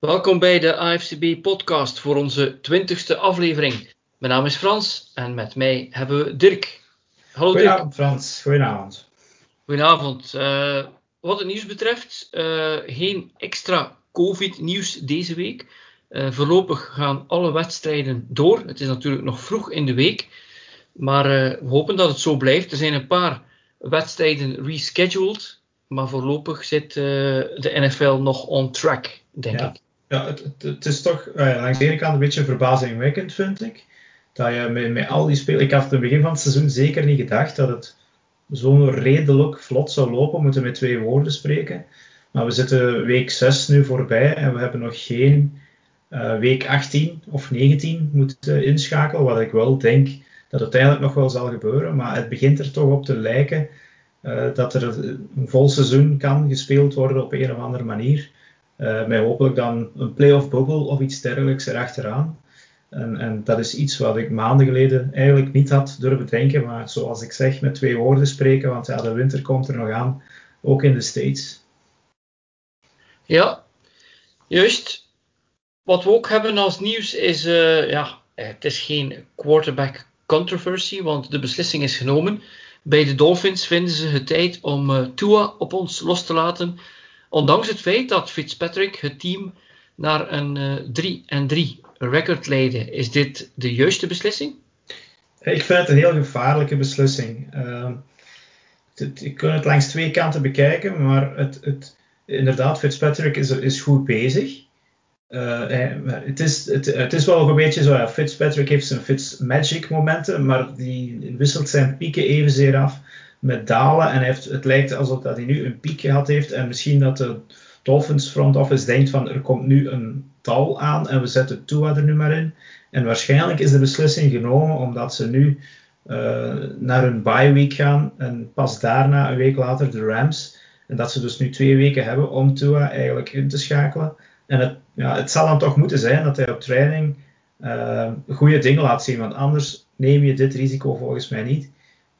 Welkom bij de AFCB podcast voor onze twintigste aflevering. Mijn naam is Frans en met mij hebben we Dirk. Hallo Goedenavond Dirk. Frans, goedenavond. Goedenavond. Uh, wat het nieuws betreft, uh, geen extra COVID-nieuws deze week. Uh, voorlopig gaan alle wedstrijden door. Het is natuurlijk nog vroeg in de week, maar we hopen dat het zo blijft. Er zijn een paar wedstrijden rescheduled, maar voorlopig zit de NFL nog on track, denk ik. Ja, het, het, is toch uh, langs de ene kant een beetje verbazingwekkend, vind ik. Dat je met, met al die spelers. Ik had het het begin van het seizoen zeker niet gedacht dat het zo redelijk vlot zou lopen. Moeten met twee woorden spreken. Maar we zitten week 6 nu voorbij en we hebben nog geen uh, week 18 of 19 moeten inschakelen. Wat ik wel denk dat het eigenlijk nog wel zal gebeuren. Maar het begint er toch op te lijken uh, dat er een vol seizoen kan gespeeld worden op een of andere manier. Uh, met hopelijk dan een playoff bubble of iets dergelijks erachteraan. En, en, dat is iets wat ik maanden geleden eigenlijk niet had durven denken. Maar zoals ik zeg, met twee woorden spreken, want ja, de winter komt er nog aan, ook in de States. Ja, juist. Wat we ook hebben als nieuws is, uh, ja, het is geen quarterback controversy, want de beslissing is genomen. Bij de Dolphins vinden ze het tijd om uh, Tua op ons los te laten Ondanks het feit dat Fitzpatrick het team naar een 3 uh, 3 record leidde, is dit de juiste beslissing? Ik vind het een heel gevaarlijke beslissing. Uh, je kunt het langs twee kanten bekijken, maar het, het, inderdaad, Fitzpatrick is, is goed bezig. Uh, het, is, het, het, is wel een beetje zo, Fitzpatrick heeft zijn Fitzmagic momenten, maar die wisselt zijn pieken evenzeer af met dalen. En heeft, het lijkt alsof dat hij nu een piek gehad heeft. En misschien dat de Dolphins front office denkt van er komt nu een tal aan en we zetten Tua er nu maar in. En waarschijnlijk is de beslissing genomen omdat ze nu uh, naar een bye week gaan. En pas daarna, een week later, de Rams. En dat ze dus nu twee weken hebben om Tua eigenlijk in te schakelen. En het, ja, het zal dan toch moeten zijn dat hij op training uh, goede dingen laat zien. Want anders neem je dit risico volgens mij niet.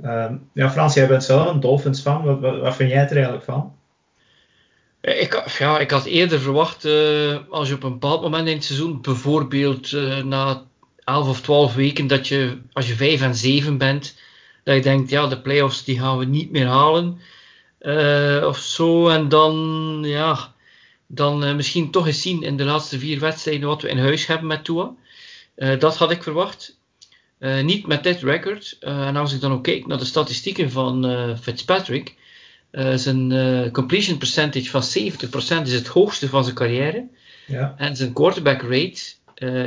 Uh, ja, Frans, jij bent zelf een Dolphins fan. Wat, vind jij er eigenlijk van? Ik, ja, ik had eerder verwacht, uh, als je op een bepaald moment in het seizoen, bijvoorbeeld uh, na 11 of 12 weken, dat je, als je 5 en 7 bent, dat je denkt, ja, de playoffs die gaan we niet meer halen. Of zo. En dan, ja, dan misschien toch eens zien in de laatste vier wedstrijden wat we in huis hebben met Tua. dat had ik verwacht. Uh, niet met dit record. Uh, en als ik dan ook kijk naar de statistieken van uh, Fitzpatrick, zijn completion percentage van 70% is het hoogste van zijn carrière. Ja. En zijn quarterback rate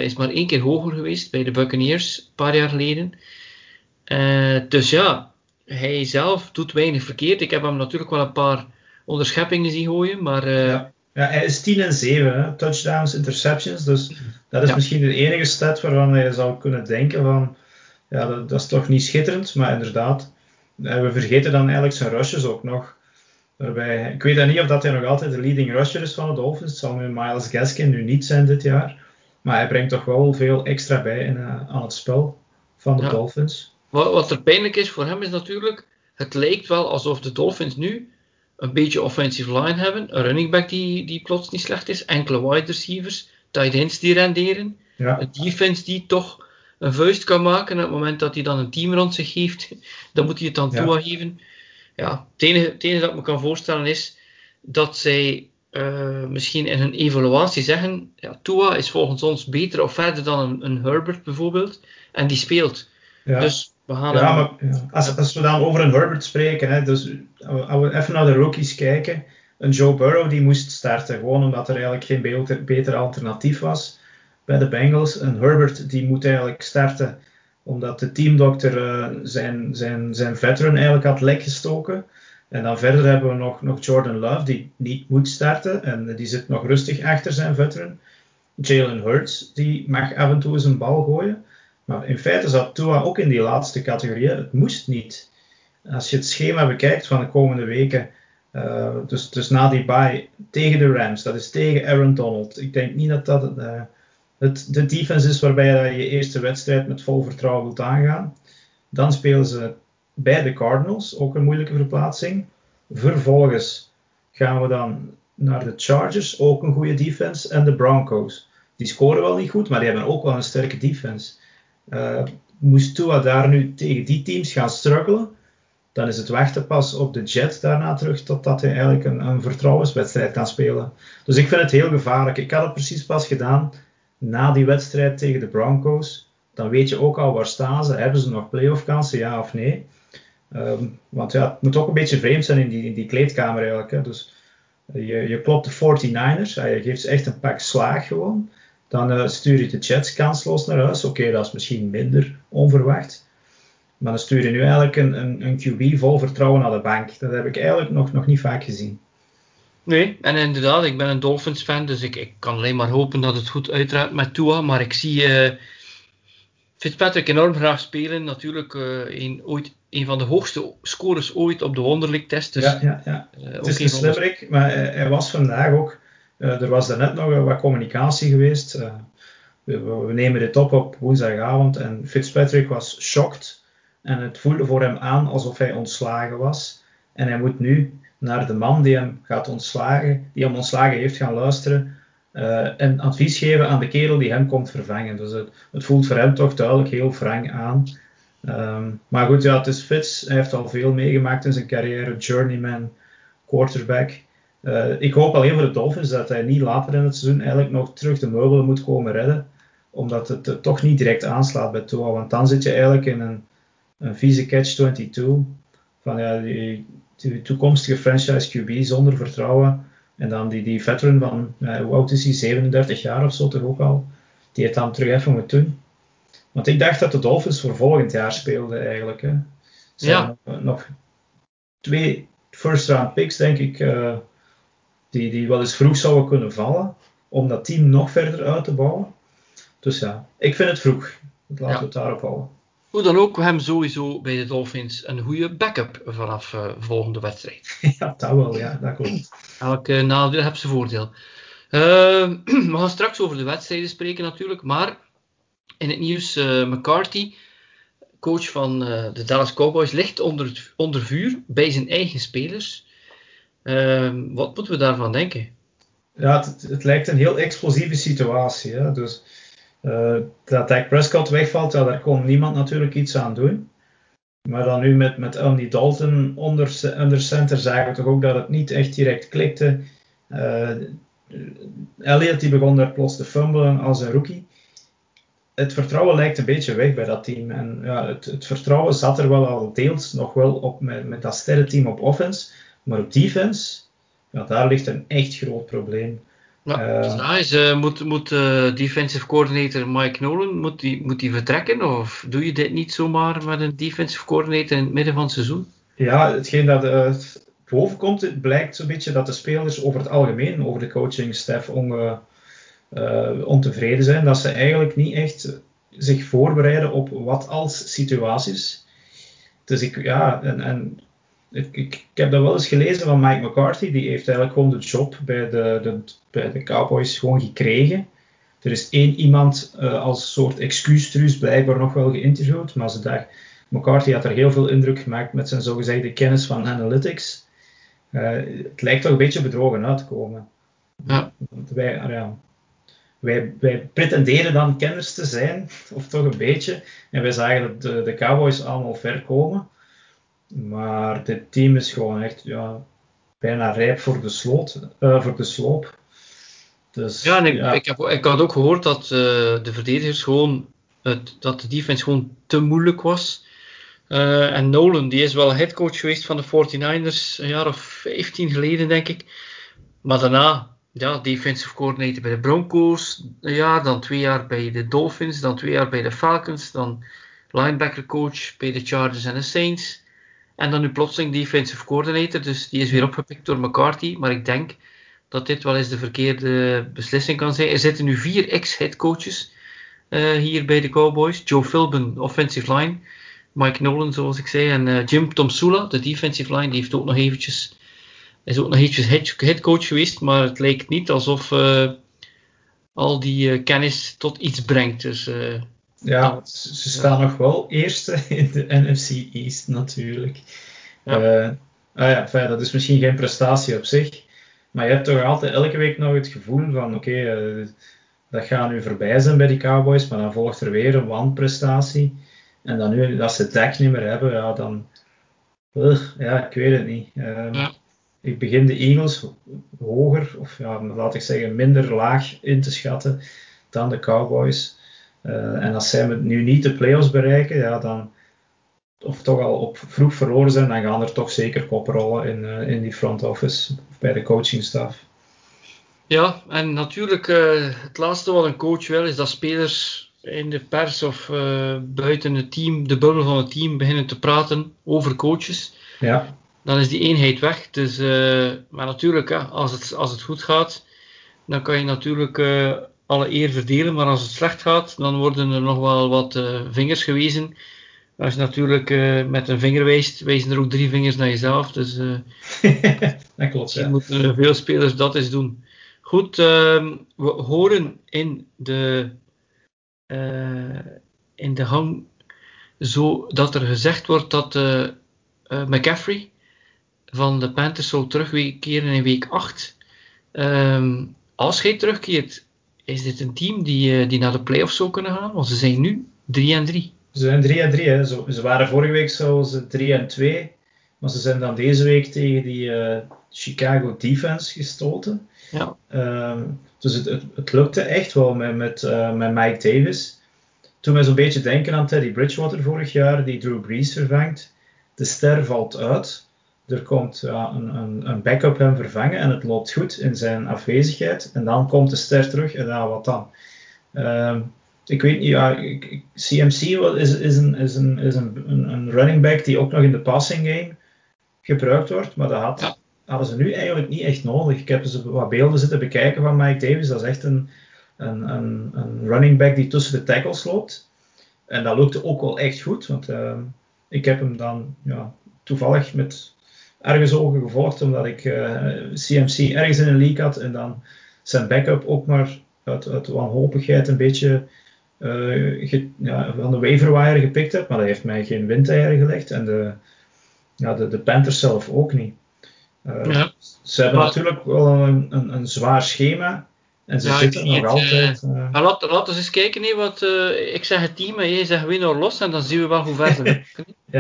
is maar één keer hoger geweest bij de Buccaneers, een paar jaar geleden. dus ja, hij zelf doet weinig verkeerd. Ik heb hem natuurlijk wel een paar onderscheppingen zien gooien, maar... Ja. ja. hij is 10 en 7, hè? touchdowns, interceptions. Dus dat is ja. misschien de enige stat waarvan je zou kunnen denken van ja, dat, dat, is toch niet schitterend, maar inderdaad. Eh, we vergeten dan eigenlijk zijn rushes ook nog. Waarbij, ik weet dan niet of dat hij nog altijd de leading rusher is van de Dolphins. Het zal nu Miles Gaskin nu niet zijn dit jaar. Maar hij brengt toch wel veel extra bij in, uh, aan het spel van de Dolphins. Wat, wat er pijnlijk is voor hem is natuurlijk, het lijkt wel alsof de Dolphins nu een beetje offensive line hebben. Een running back die, die plots niet slecht is. Enkele wide receivers. Tight ends die renderen. Ja. Een defense die toch een vuist kan maken. En op het moment dat hij dan een team rond zich heeft, dan moet hij het dan ja. toegeven. Ja, het enige, het enige dat ik me kan voorstellen is dat zij uh, misschien in hun evaluatie zeggen: ja, Tua is volgens ons beter of verder dan een, een Herbert bijvoorbeeld. En die speelt. Ja. Dus we gaan. Ja, maar als, als we dan over een Herbert spreken, hè, dus als we even naar de rookies kijken. Een Joe Burrow die moest starten, gewoon omdat er eigenlijk geen beter, beter alternatief was bij de Bengals. En Herbert die moet eigenlijk starten omdat de teamdokter uh, zijn, zijn, zijn veteran eigenlijk had lek gestoken. En dan verder hebben we nog, nog Jordan Love die niet moet starten en die zit nog rustig achter zijn veteran. Jalen Hurts die mag af en toe eens een bal gooien. Maar in feite zat Tua ook in die laatste categorie. Het moest niet. Als je het schema bekijkt van de komende weken, uh, dus, dus na die bye tegen de Rams, dat is tegen Aaron Donald. Ik denk niet dat dat uh, het, de defense is waarbij je je eerste wedstrijd met vol vertrouwen wilt aangaan. Dan spelen ze bij de Cardinals, ook een moeilijke verplaatsing. Vervolgens gaan we dan naar de Chargers, ook een goede defense, en de Broncos. Die scoren wel niet goed, maar die hebben ook wel een sterke defense. Uh, moest Tua daar nu tegen die teams gaan struggelen, dan is het wachten pas op de Jet daarna terug, totdat hij eigenlijk een, een vertrouwenswedstrijd kan spelen. Dus ik vind het heel gevaarlijk. Ik had het precies pas gedaan na die wedstrijd tegen de Broncos. Dan weet je ook al waar staan ze. Hebben ze nog playoff kansen, ja of nee? Um, want ja, het moet ook een beetje vreemd zijn in die, in die kleedkamer eigenlijk. Hè. Dus je, je klopt de 49ers, je geeft ze echt een pak slaag gewoon. Dan uh, stuur je de Jets kansloos naar huis. Oké, dat is misschien minder onverwacht. Maar dan stuur je nu eigenlijk een, een, een QB vol vertrouwen naar de bank. Dat heb ik eigenlijk nog, nog niet vaak gezien. Nee, en inderdaad, ik ben een Dolphins fan, dus ik, ik kan alleen maar hopen dat het goed uitraakt met Tua. Maar ik zie uh, Fitzpatrick enorm graag spelen. Natuurlijk uh, een, ooit een van de hoogste scores ooit op de Wonderlic test. Dus, ja, ja, ja. Uh, het is een slimmerik, maar hij was vandaag ook. er was daarnet nog wat communicatie geweest. We, we, nemen dit op op woensdagavond en Fitzpatrick was shocked. En het voelde voor hem aan alsof hij ontslagen was. En hij moet nu naar de man die hem gaat ontslagen, die hem ontslagen heeft, gaan luisteren. Uh, en advies geven aan de kerel die hem komt vervangen. Dus het, het voelt voor hem toch duidelijk heel wrang aan. Um, maar goed, ja, het is Fitz. Hij heeft al veel meegemaakt in zijn carrière. Journeyman, quarterback. Uh, ik hoop alleen voor de Dolphins dat hij niet later in het seizoen eigenlijk nog terug de meubelen moet komen redden. Omdat het toch niet direct aanslaat bij Tua. Want dan zit je eigenlijk in een, een vieze catch-22. Van ja, die, die toekomstige franchise QB zonder vertrouwen. En dan die, die veteran van, uh, hoe oud is hij, 37 jaar of zo toch ook al. Die het dan terug even moet doen. Want ik dacht dat de Dolphins voor volgend jaar speelden eigenlijk. Hè. Ze ja. Nog, nog, twee first round picks, denk ik, uh, die, die wel eens vroeg zouden kunnen vallen. Om dat team nog verder uit te bouwen. Dus ja, ik vind het vroeg. Laten ja. we het daarop houden. Hoe dan ook, we hebben sowieso bij de Dolphins een goede backup vanaf uh, volgende wedstrijd. ja, dat wel, ja, dat klopt. Elke nadeel heeft zijn voordeel. Uh, we gaan straks over de wedstrijden spreken natuurlijk, maar in het nieuws, uh, McCarthy, coach van de Dallas Cowboys, ligt onder, onder vuur bij zijn eigen spelers. wat moeten we daarvan denken? Ja, het, het, lijkt een heel explosieve situatie. Hè? Dus uh, dat Dak Prescott wegvalt, ja, daar kon niemand natuurlijk iets aan doen. Maar dan nu met, met Andy Dalton onder, onder center zagen we toch ook dat het niet echt direct klikte. Uh, Elliot die begon daar plots te fumbelen als een rookie. Het vertrouwen lijkt een beetje weg bij dat team. En ja, het, het vertrouwen zat er wel al deels nog wel op met, met dat sterrenteam op offense. Maar op defense, ja, daar ligt een echt groot probleem. Ja, uh, dus is, uh, moet, moet uh, defensive coordinator Mike Nolan moet die, moet die vertrekken? Of doe je dit niet zomaar met een defensive coordinator in het midden van het seizoen? Ja, hetgeen dat uh, boven komt, het blijkt zo'n beetje dat de spelers over het algemeen, over de coachingstaf, on, ontevreden zijn. Dat ze eigenlijk niet echt zich voorbereiden op wat als situaties. Dus ik, ja, en, en ik, ik, ik, heb dat wel eens gelezen van Mike McCarthy. Die heeft eigenlijk gewoon de job bij de, de, bij de Cowboys gewoon gekregen. Er is één iemand uh, als soort excuustruus blijkbaar nog wel geïnterviewd. Maar ze dacht, McCarthy had er heel veel indruk gemaakt met zijn zogezegde kennis van analytics. Uh, het lijkt toch een beetje bedrogen uit te komen. Ja. Want wij, ja, wij, wij pretenderen dan kenners te zijn, of toch een beetje. En wij zagen dat de, de Cowboys allemaal ver komen. Maar dit team is gewoon echt ja, bijna rijp voor de, sloot, uh, voor de sloop. Dus, ja, en ik, ja. Ik, heb, ik had ook gehoord dat uh, de verdedigers gewoon, het, dat de defense gewoon te moeilijk was. Uh, en Nolan, die is wel headcoach geweest van de 49ers een jaar of 15 geleden, denk ik. Maar daarna, ja, defensive coordinator bij de Broncos, jaar, dan twee jaar bij de Dolphins, dan twee jaar bij de Falcons, dan linebacker coach bij de Chargers en de Saints. En dan nu plotseling defensive coordinator, dus die is weer opgepikt door McCarthy. Maar ik denk dat dit wel eens de verkeerde beslissing kan zijn. Er zitten nu vier ex-headcoaches uh, hier bij de Cowboys. Joe Philbin, offensive line. Mike Nolan, zoals ik zei. En uh, Jim Tomsula, de defensive line, die heeft ook nog eventjes, is ook nog eventjes headcoach geweest. Maar het lijkt niet alsof uh, al die kennis tot iets brengt. Dus ja, ze staan nog wel eerste in de NFC East natuurlijk. Ja. Uh, ah ja, fijn, dat is misschien geen prestatie op zich. Maar je hebt toch altijd elke week nog het gevoel van oké, eh, dat gaat nu voorbij zijn bij die Cowboys, maar dan volgt er weer een wanprestatie. En dan nu, als ze Dak niet meer hebben, ja, dan... ja, ik weet het niet. Ehm, ik begin de Eagles hoger, of ja, laat ik zeggen minder laag in te schatten dan de Cowboys. Uh, en als zij nu niet de playoffs bereiken, ja, dan, of toch al op vroeg verloren zijn, dan gaan er toch zeker koppen rollen in, uh, in die front office of bij de coachingstaf. Ja, en natuurlijk, uh, het laatste wat een coach wil, is dat spelers in de pers of uh, buiten het team, de bubbel van het team, beginnen te praten over coaches. Ja. Dan is die eenheid weg. Dus, uh, maar natuurlijk, als, het, als het goed gaat, dan kan je natuurlijk alle eer verdelen. Maar als het slecht gaat, dan worden er nog wel wat vingers gewezen. Als je natuurlijk met een vinger wijst, wijzen er ook drie vingers naar jezelf. Dus dat klopt. Ja. moeten veel spelers dat eens doen. Goed, uh, we horen in de, in de hang zo dat er gezegd wordt dat McCaffrey van de Panthers zal terugkeren in week 8. Um, als hij terugkeert, is dit een team die, die naar de playoffs zou kunnen gaan? Want ze zijn nu 3 en 3. Ze zijn 3 en 3. Hè. Ze, ze waren vorige week zo 3 en 2. Maar ze zijn dan deze week tegen die Chicago defense gestoten. Ja. Um, dus het, het, het, lukte echt wel met, met, uh, met Mike Davis. Toen mij zo'n beetje denken aan Teddy Bridgewater vorig jaar, die Drew Brees vervangt. De ster valt uit. Er komt ja, een, een, een backup hem vervangen en het loopt goed in zijn afwezigheid. En dan komt de ster terug en ja, wat dan? Um, ik weet niet, ja, CMC is, is, een, is, een, is een, een running back die ook nog in de passing game gebruikt wordt, maar dat had, hadden ze nu eigenlijk niet echt nodig. Ik heb dus wat beelden zitten bekijken van Mike Davis. Dat is echt een, een, een, een running back die tussen de tackles loopt. En dat lukte ook wel echt goed. Want uh, ik heb hem dan ja, toevallig met ergens ogen gevolgd. Omdat ik CMC ergens in een league had. En dan zijn backup ook maar uit, uit wanhopigheid een beetje uh, ge, ja, van de waiver gepikt heb. Maar dat heeft mij geen windeieren gelegd. En de, ja, de, de Panthers zelf ook niet. Uh, ja. Ze hebben maar, natuurlijk wel een, een, een, zwaar schema. En ze ja, zitten nog altijd. Uh, maar laten we eens kijken, nee, wat, uh, ik zeg het team en jij zegt winnaar los en dan zien we wel hoe ver ze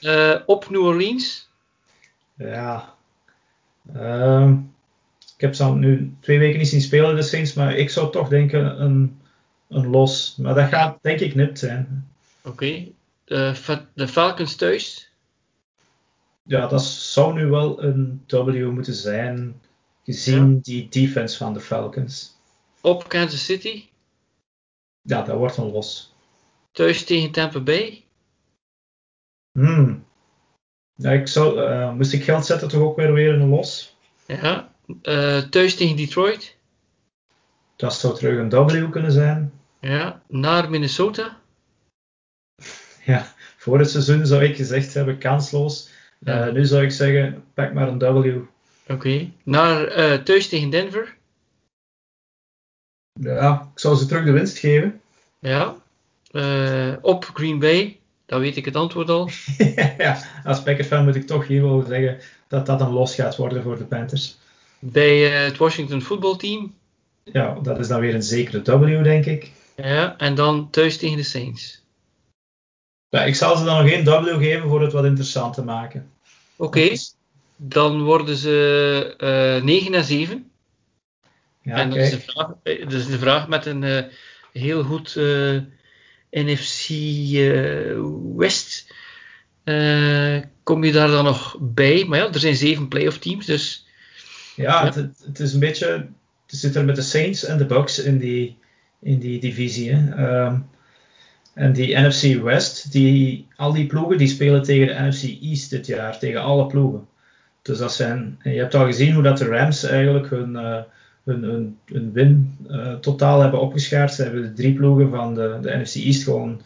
ja. op New Orleans. Ja. Ehm, ik heb ze nu twee weken niet zien spelen, de Saints, maar ik zou toch denken een, een los. Maar dat gaat denk ik nipt zijn. Oké. Okay. de Falcons thuis? ja, dat zou nu wel een W moeten zijn, gezien ja. die defense van de Falcons. Op Kansas City? Ja, dat wordt een los. Thuis tegen Tampa Bay? Hmm. Ja, ik zou, uh, moest ik geld zetten, toch ook weer weer een los? Ja. Uh, thuis tegen Detroit? Dat zou terug een W kunnen zijn. Ja. Naar Minnesota? Ja, voor het seizoen zou ik gezegd hebben kansloos. Ja. Uh, nu zou ik zeggen, pak maar een W. Oké. Okay. Naar thuis tegen Denver? Ja, ik zou ze terug de winst geven. Ja. Op Green Bay? Dan weet ik het antwoord al. ja, als Packers-fan moet ik toch hier wel zeggen dat dat een los gaat worden voor de Panthers. Bij het Washington voetbalteam? Ja, dat is dan weer een zekere W, denk ik. Ja, en dan thuis tegen de Saints. Ja, ik zal ze dan nog één W geven voor het wat interessant te maken. Oké, okay. dan worden ze uh, 9 en 7. Ja, en dat is, de vraag, dat is de vraag met een uh, heel goed uh, NFC West. kom je daar dan nog bij? Maar ja, er zijn zeven playoff teams, dus. Ja, ja. Het, het, is een beetje. Het zit er met de Saints en de Bucks in die, in die divisie. Hè. Um, en die NFC West, die, al die ploegen die spelen tegen de NFC East dit jaar, tegen alle ploegen. Dus dat zijn, je hebt al gezien hoe dat de Rams eigenlijk hun, uh, hun, hun, hun win uh, totaal hebben opgeschaard. Ze hebben de drie ploegen van de, de NFC East gewoon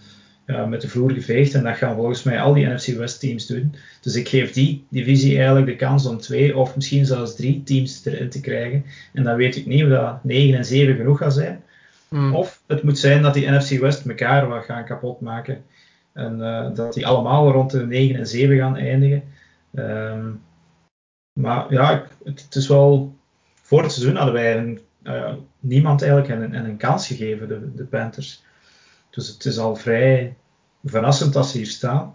met de vloer geveegd. En dat gaan volgens mij al die NFC West teams doen. Dus ik geef die divisie eigenlijk de kans om twee of misschien zelfs drie teams erin te krijgen. En dan weet ik niet of dat 9 en 7 genoeg gaat zijn. Hmm. Of het moet zijn dat die NFC West elkaar wat gaan kapot maken. En uh, dat die allemaal rond de 9 en 7 gaan eindigen. Um, maar ja, het, het, is wel. Voor het seizoen hadden wij een, uh, niemand eigenlijk een, een, een, kans gegeven, de, de Panthers. Dus het is al vrij verrassend dat ze hier staan.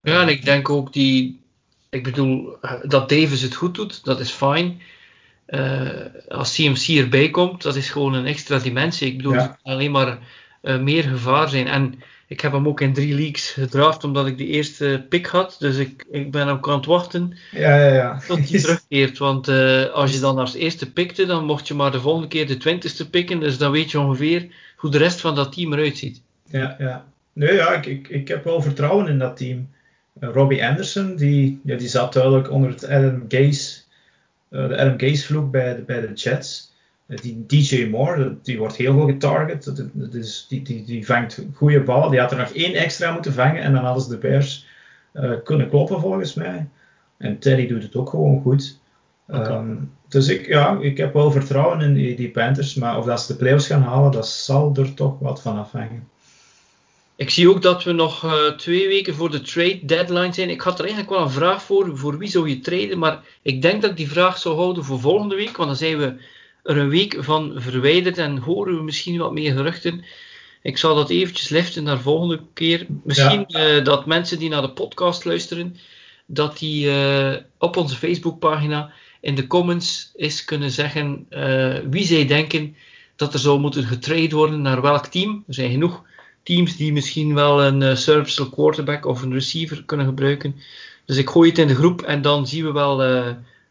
Ja, en ik denk ook die, ik bedoel, dat Davis het goed doet, dat is fijn. Uh, als CMC erbij komt, dat is gewoon een extra dimensie. Ik bedoel, ja. alleen maar uh, meer gevaar zijn. En ik heb hem ook in drie leagues gedraft omdat ik de eerste pick had. Dus ik, ik ben ook aan het wachten ja, ja, ja. tot hij terugkeert. Want uh, als je dan als eerste pikte, dan mocht je maar de volgende keer de twintigste pikken. Dus dan weet je ongeveer hoe de rest van dat team eruit ziet. Ja, ja. Nee, ja, ik, ik, ik heb wel vertrouwen in dat team. Uh, Robbie Anderson, die, ja, die zat duidelijk onder het Adam Gaze, uh, de Adam Gaze vloek bij de, bij de Jets. Die DJ Moore, die wordt heel veel getarget. Dus die, die, die vangt goede ballen. Die had er nog één extra moeten vangen en dan hadden ze de Bears uh, kunnen kloppen volgens mij. En Teddy doet het ook gewoon goed. Okay. Um, dus ik, ja, ik heb wel vertrouwen in die, die, Panthers. Maar of dat ze de playoffs gaan halen, dat zal er toch wat van afhangen. Ik zie ook dat we nog uh, twee weken voor de trade deadline zijn. Ik had er eigenlijk wel een vraag voor. Voor wie zou je traden? Maar ik denk dat ik die vraag zou houden voor volgende week. Want dan zijn we er een week van verwijderd en horen we misschien wat meer geruchten. Ik zal dat eventjes liften naar volgende keer. Misschien ja. uh, dat mensen die naar de podcast luisteren, dat die uh, op onze Facebookpagina in de comments eens kunnen zeggen uh, wie zij denken dat er zou moeten getrade worden naar welk team. Er zijn genoeg teams die misschien wel een serviceable quarterback of een receiver kunnen gebruiken. Dus ik gooi het in de groep en dan zien we wel,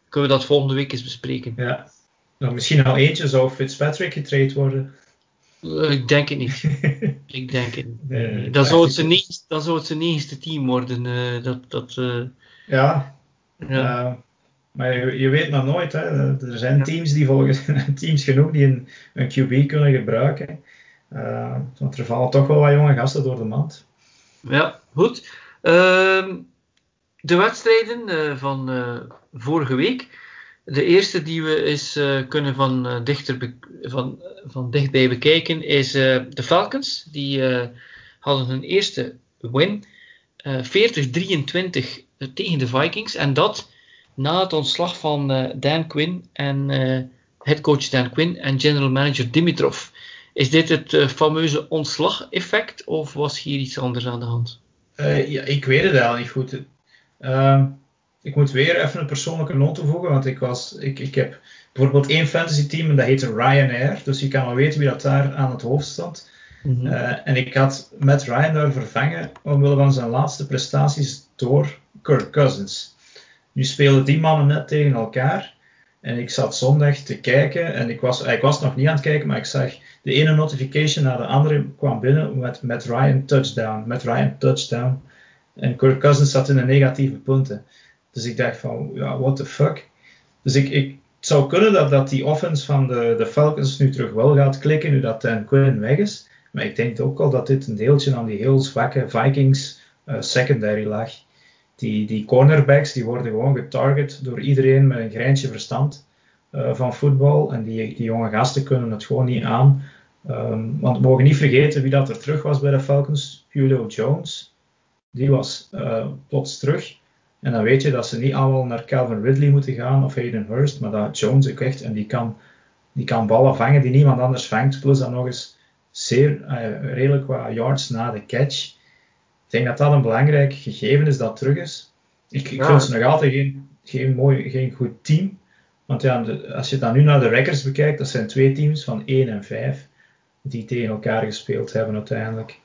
kunnen we dat volgende week eens bespreken. Ja, nou, misschien al eentje zou Fitzpatrick getraind worden. Uh, ik denk het niet. ik denk het niet. Nee, dan, zou het zijn negende, dan zou het zijn negende team worden. Uh, dat, dat, uh, ja. ja. maar je, je, weet maar nooit. Hè. Er zijn ja. teams, die volgens, teams genoeg die een, een QB kunnen gebruiken. want er vallen toch wel wat jonge gasten door de mand. Ja, goed. Ehm, de wedstrijden van vorige week. De eerste die we eens uh, kunnen van, uh, dichter van, van dichtbij bekijken is uh, de Falcons. Die hadden hun eerste win. 40-23 tegen de Vikings. En dat na het ontslag van Dan Quinn en headcoach Dan Quinn en general manager Dimitrov. Is dit het fameuze ontslageffect of was hier iets anders aan de hand? ja, ik weet het al niet goed. Ehm, ik moet weer even een persoonlijke noot toevoegen, want ik, was, ik, ik heb bijvoorbeeld één fantasy team en dat heette Ryanair, dus je kan al weten wie dat daar aan het hoofd stond. Mm-hmm. Uh, en ik had met Ryan daar vervangen omwille van zijn laatste prestaties door Kirk Cousins. Nu spelen die mannen net tegen elkaar. En ik zat zondag te kijken en ik was, ik was nog niet aan het kijken, maar ik zag de ene notification naar de andere kwam binnen met, met Ryan touchdown, met Ryan touchdown. En Kirk Cousins zat in de negatieve punten. Dus ik dacht van, ja, what the fuck. Dus ik, ik, het zou kunnen dat, dat die offense van de, de Falcons nu terug wel gaat klikken, nu dat Dan Quinn weg is. Maar ik denk ook al dat dit een deeltje aan die heel zwakke Vikings uh, secondary lag. Die, die cornerbacks die worden gewoon getarget door iedereen met een greintje verstand uh, van voetbal. En die, die jonge gasten kunnen het gewoon niet aan. Um, want we mogen niet vergeten wie dat er terug was bij de Falcons. Julio Jones. Die was uh, plots terug. En dan weet je dat ze niet allemaal naar Calvin Ridley moeten gaan of Hayden Hurst, maar dat Jones ook echt, en die kan, die kan ballen vangen die niemand anders vangt, plus dan nog eens zeer uh, redelijk wat yards na de catch. Ik denk dat dat een belangrijk gegeven is dat terug is. Ik, ik ja. vind ze nog altijd geen, geen, mooi, geen goed team. Want ja, de, als je dan nu naar de records bekijkt, dat zijn twee teams van 1 en 5 die tegen elkaar gespeeld hebben uiteindelijk.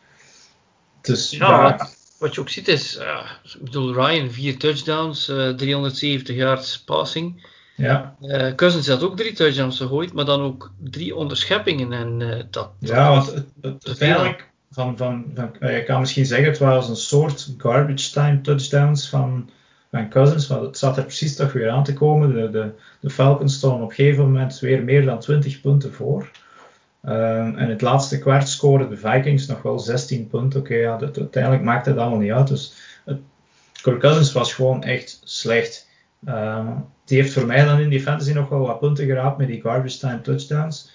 Dus ja, ja wat je ook ziet is, uh, ik bedoel, Ryan, vier touchdowns, uh, 370 yards passing. Ja. Uh, Cousins had ook drie touchdowns gegooid, maar dan ook drie onderscheppingen. En, dat, ja, want het, het, uiteindelijk, van, van, van, je kan misschien zeggen, het was een soort garbage time touchdowns van, van Cousins, maar het zat er precies toch weer aan te komen. De, de, de Falcons stonden op een gegeven moment weer meer dan 20 punten voor. Um, en het laatste kwart scoren de Vikings nog wel 16 punten. Oké, ja, uiteindelijk maakt het allemaal niet uit. Dus het, Kirk Cousins was gewoon echt slecht. Um, die heeft voor mij dan in die fantasy nog wel wat punten geraapt met die garbage time touchdowns.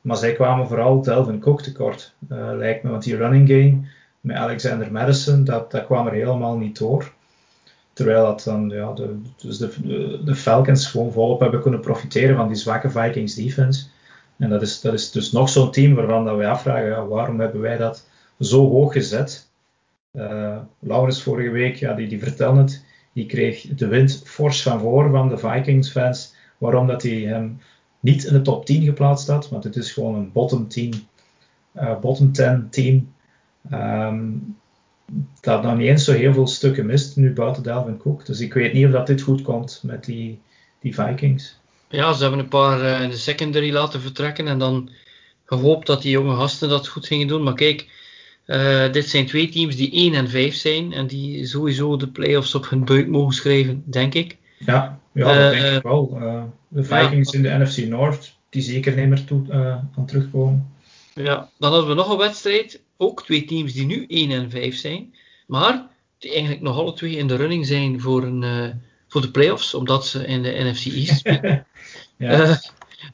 Maar zij kwamen vooral Delvin Cook tekort, uh, lijkt me. Want die running game met Alexander Madison, dat, dat kwam er helemaal niet door. Terwijl dat dan, ja, de, dus de, de Falcons gewoon volop hebben kunnen profiteren van die zwakke Vikings defense. En dat is, dat is dus nog zo'n team waarvan dat wij afvragen, ja, waarom hebben wij dat zo hoog gezet? Uh, Laurens vorige week, ja, die, die vertelde het, die kreeg de wind fors van voor van de Vikings fans, waarom dat hij hem niet in de top 10 geplaatst had, want het is gewoon een bottom 10, uh, bottom 10 team. Um, dat nog niet eens zo heel veel stukken mist, nu buiten Dalvin Cook. Dus ik weet niet of dat dit goed komt met die, die Vikings. Ja, ze hebben een paar uh, in de secondary laten vertrekken en dan gehoopt dat die jonge gasten dat goed gingen doen. Maar kijk, uh, dit zijn twee teams die 1 en 5 zijn en die sowieso de playoffs op hun buik mogen schrijven, denk ik. Ja, ja dat uh, denk ik wel. de Vikings ja. in de NFC North, die zeker niet meer toe, aan terugkomen. Ja, dan hadden we nog een wedstrijd. Ook twee teams die nu 1 en 5 zijn. Maar die eigenlijk nog alle twee in de running zijn voor, een, voor de playoffs. Omdat ze in de NFC East spelen. ja. uh,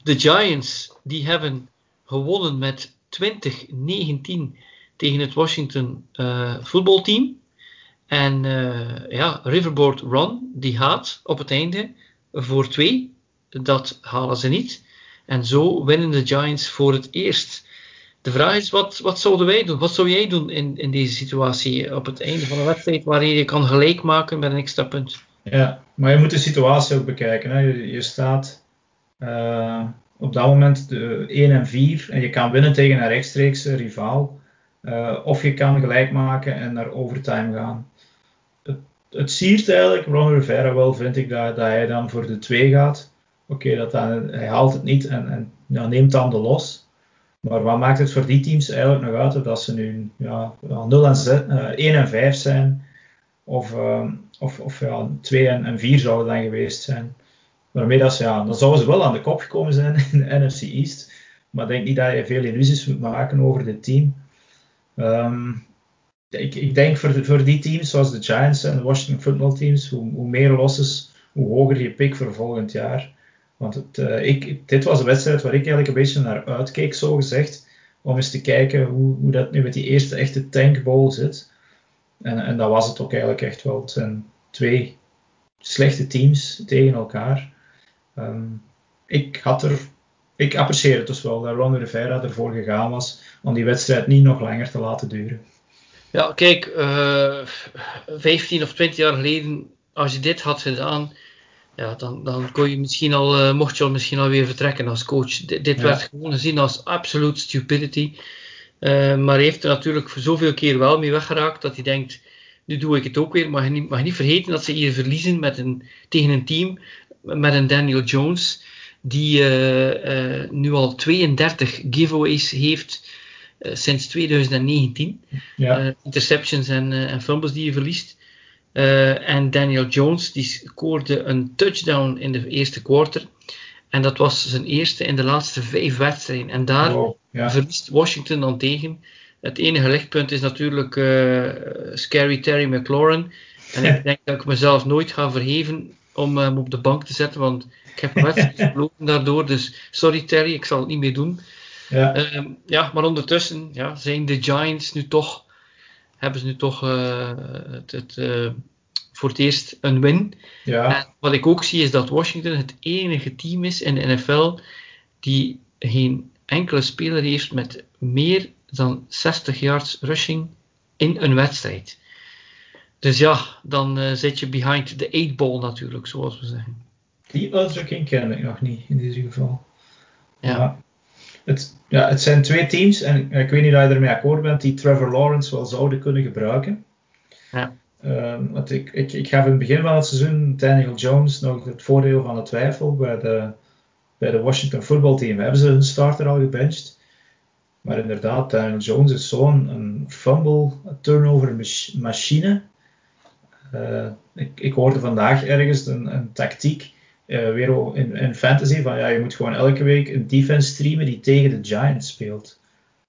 de Giants die hebben gewonnen met 2019 tegen het Washington uh, voetbalteam. En ja, Riverboard Run die gaat op het einde voor twee. Dat halen ze niet. En zo winnen de Giants voor het eerst de vraag is, wat, wat zouden wij doen? Wat zou jij doen in, in deze situatie op het einde van een wedstrijd waarin je kan gelijk maken met een extra punt? Ja, maar je moet de situatie ook bekijken. Hè. Je, staat uh, op dat moment de 1 en 4 en je kan winnen tegen een rechtstreekse rivaal. Uh, of je kan gelijk maken en naar overtime gaan. Het, het siert eigenlijk Ron Rivera wel, vind ik, dat, dat hij dan voor de 2 gaat. Oké, hij haalt het niet en, en ja, neemt dan de los. Maar wat maakt het voor die teams eigenlijk nog uit dat ze nu ja, 0 en 6, uh, 1 en 5 zijn? Of, uh, of, of ja, 2 en, en 4 zouden dan geweest zijn. Waarmee dat ze, ja, dan zouden ze wel aan de kop gekomen zijn in de NFC East. Maar ik denk niet dat je veel illusies moet maken over dit team. Um, ik, ik, denk voor, voor die teams zoals de Giants en de Washington football teams, hoe, hoe meer losses, hoe hoger je pick voor volgend jaar. Want het, uh, ik, dit was een wedstrijd waar ik eigenlijk een beetje naar uitkeek, zo gezegd. Om eens te kijken hoe, hoe dat nu met die eerste echte tankball zit. En, en dat was het ook eigenlijk echt wel. Het zijn twee slechte teams tegen elkaar. Um, ik had er. Ik apprecieer het dus wel dat Ron Rivera ervoor gegaan was om die wedstrijd niet nog langer te laten duren. Ja, kijk, uh, eh, 15 of 20 jaar geleden, als je dit had gedaan, ja, dan, dan kon je misschien al, uh, mocht je al misschien alweer vertrekken als coach. D dit werd gewoon gezien als absolute stupidity. Uh, maar hij heeft er natuurlijk voor zoveel keer wel mee weggeraakt dat hij denkt, nu doe ik het ook weer. Maar je niet, mag je niet vergeten dat ze hier verliezen met een, tegen een team met een Daniel Jones, die uh, nu al 32 giveaways heeft sinds 2019. Ja. interceptions en, en fumbles die je verliest. En Daniel Jones die scoorde een touchdown in de eerste quarter. En dat was zijn eerste in de laatste vijf wedstrijden. En daar wow, ja. verliest Washington dan tegen. Het enige lichtpunt is natuurlijk uh, Scary Terry McLaurin. En ik denk dat ik mezelf nooit ga verheven om hem op de bank te zetten. Want ik heb een wedstrijd verloren daardoor. Dus sorry Terry, ik zal het niet meer doen. Ja, um, ja maar ondertussen ja, zijn de Giants nu toch hebben ze nu toch uh, het, het uh, voor het eerst een win. Ja. En wat ik ook zie is dat Washington het enige team is in de NFL die geen enkele speler heeft met meer dan 60 yards rushing in een wedstrijd. Dus ja, dan uh, zit je behind the eight ball natuurlijk, zoals we zeggen. Die uitdrukking ken ik nog niet in dit geval. Ja. het, ja, het zijn twee teams, en ik weet niet of je ermee akkoord bent, die Trevor Lawrence wel zouden kunnen gebruiken. Ja. Um, want ik, ik, ik gaf in het begin van het seizoen Daniel Jones nog het voordeel van de twijfel bij de, bij de Washington voetbalteam. Hebben ze hun starter al gebenched? Maar inderdaad, Daniel Jones is zo'n een fumble turnover machine. Uh, ik, ik hoorde vandaag ergens een, een tactiek uh, weer in, in fantasy van ja, je moet gewoon elke week een defense streamen die tegen de Giants speelt.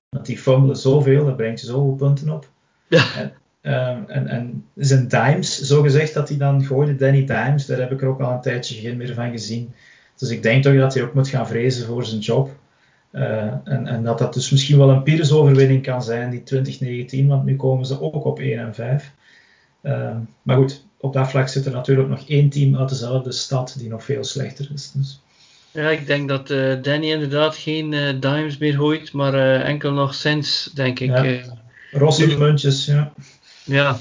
Want die fumbelen zoveel, dat brengt je zoveel punten op. Ja. En, um, en, en zijn Dimes, zo gezegd dat hij dan gooide, Danny Dimes, daar heb ik er ook al een tijdje geen meer van gezien. Dus ik denk toch dat hij ook moet gaan vrezen voor zijn job. Uh, en, en, dat dat dus misschien wel een Pires-overwinning kan zijn, die 2019, want nu komen ze ook op 1 en 5. Uh, ehm, maar goed, op dat vlak zit er natuurlijk nog één team uit dezelfde stad die nog veel slechter is. Dus. Ja, ik denk dat uh, Danny inderdaad geen dimes meer gooit, maar enkel nog cents, denk ik. Ja. Rosse muntjes, ja. Ja.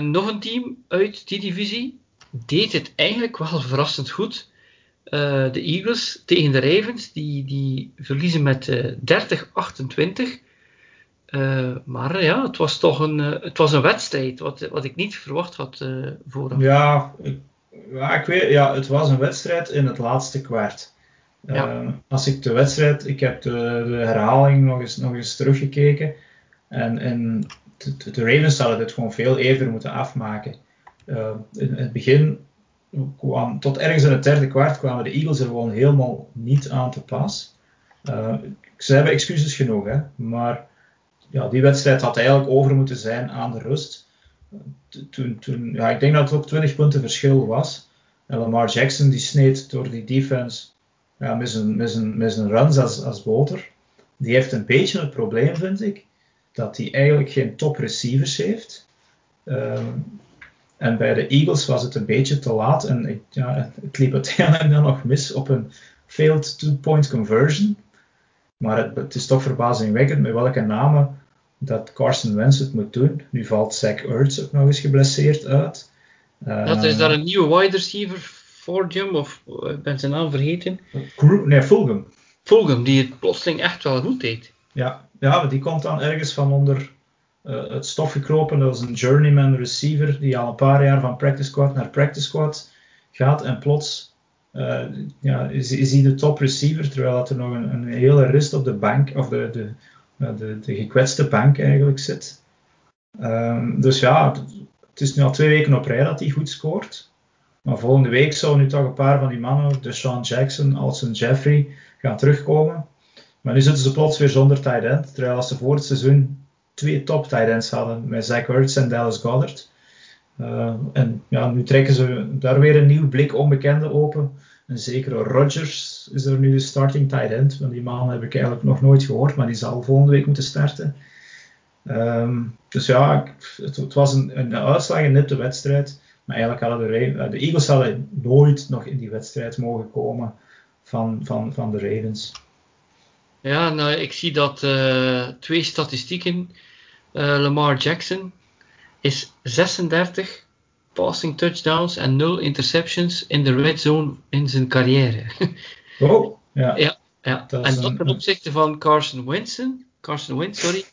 nog een team uit die divisie deed het eigenlijk wel verrassend goed. De Eagles tegen de Ravens, die, die verliezen met 30-28. maar ja, het was toch een, het was een wedstrijd, wat, wat ik niet verwacht had vooraf. Ja, ik ja, ik weet, ja, het was een wedstrijd in het laatste kwart. Ja. Uh, als ik de wedstrijd, ik heb de, de, herhaling nog eens, nog eens teruggekeken. En, en de, de Ravens hadden dit gewoon veel eerder moeten afmaken. Uh, in, in, het begin, tot ergens in het derde kwart, kwamen de Eagles er gewoon helemaal niet aan te pas. Uh, ze hebben excuses genoeg, hè, maar ja, die wedstrijd had eigenlijk over moeten zijn aan de rust toen, toen, ja, ik denk dat het ook 20 punten verschil was. En Lamar Jackson die sneed door die defense ja, met, zijn, met, zijn, met zijn runs als, als boter. Die heeft een beetje het probleem, vind ik, dat hij eigenlijk geen top receivers heeft. Um, en bij de Eagles was het een beetje te laat en ik, ja, het liep uiteindelijk dan nog mis op een failed two-point conversion. Maar het, het, is toch verbazingwekkend met welke namen dat Carson Wentz het moet doen. Nu valt Zach Ertz ook nog eens geblesseerd uit. dat is daar een nieuwe wide receiver voor Jim, of ik eh, ben zijn naam vergeten? Nee, Fulgham. Fulgham, die het plotseling echt wel goed deed. Ja, ja die komt dan ergens van onder het stof gekropen. Dat is een journeyman receiver die al een paar jaar van practice squad naar practice squad gaat en plots uh, ja, is, is hij de top receiver, terwijl dat er nog een, een hele rest op de bank, of de, de, de, de gekwetste bank eigenlijk zit. Um, dus ja, het is nu al twee weken op rij dat hij goed scoort. Maar volgende week zou nu toch een paar van die mannen, de Sean Jackson, Alson Jeffrey, gaan terugkomen. Maar nu zitten ze plots weer zonder tight end. Terwijl ze voor het seizoen twee top tight hadden met Zach Ertz en Dallas Goddard. Uh, en ja, nu trekken ze daar weer een nieuw blik onbekende open. Een zekere Rodgers is er nu de starting tight end. Want die man heb ik eigenlijk nog nooit gehoord, maar die zal volgende week moeten starten. Um, dus ja, het, was een, een uitslag, een nipte wedstrijd. Maar eigenlijk hadden de, de Eagles hadden nooit nog in die wedstrijd mogen komen van, van, van de Ravens. Ja, nou, ik zie dat uh, twee statistieken. Uh, Lamar Jackson is 36 passing touchdowns en 0 interceptions in de red zone in zijn carrière. Oh, ja. ja, ja. Dat en dat ten opzichte van Carson Wentz, Carson Wentz, sorry,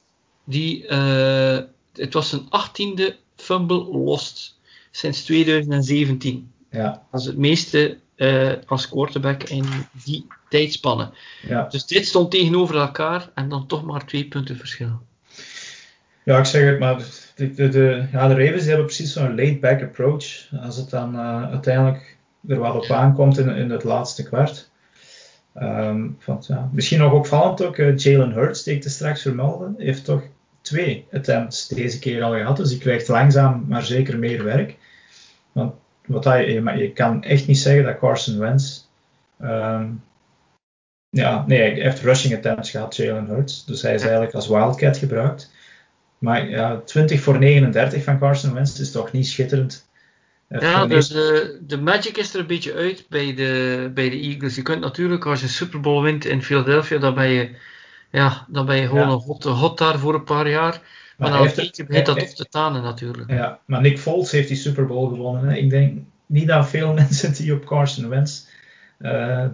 die, uh, het was zijn achttiende fumble lost sinds 2017. Ja. Dat is het meeste uh, als quarterback in die tijdspanne. Ja. Dus dit stond tegenover elkaar en dan toch maar twee punten verschil. Ja, ik zeg het maar. De, de, de, ja, de Ravens hebben precies zo'n laid-back approach. Als het dan uh, uiteindelijk er wat op aankomt in, in het laatste kwart. Um, want, ja, misschien nog opvallend ook, uh, Jalen Hurts, die ik te straks vermeldde, heeft toch twee attempts deze keer al gehad. Dus die krijgt langzaam maar zeker meer werk. Want wat hij, je, je kan echt niet zeggen dat Carson Wentz. Um, ja, nee, hij heeft rushing attempts gehad, Jalen Hurts. Dus hij is eigenlijk als wildcat gebruikt. Maar ja, 20 voor 39 van Carson Wentz is toch niet schitterend. Ja, dus de, de magic is er een beetje uit bij de, bij de Eagles. Je kunt natuurlijk, als je Super Bowl wint in Philadelphia, dan ben je, ja, dan ben je gewoon ja. een hot, hot daar voor een paar jaar. Maar, maar dan heeft begint dat op te tanen natuurlijk. Ja, maar Nick Foles heeft die Super Bowl gewonnen. Hè. Ik denk niet dat veel mensen die op Carson Wentz uh,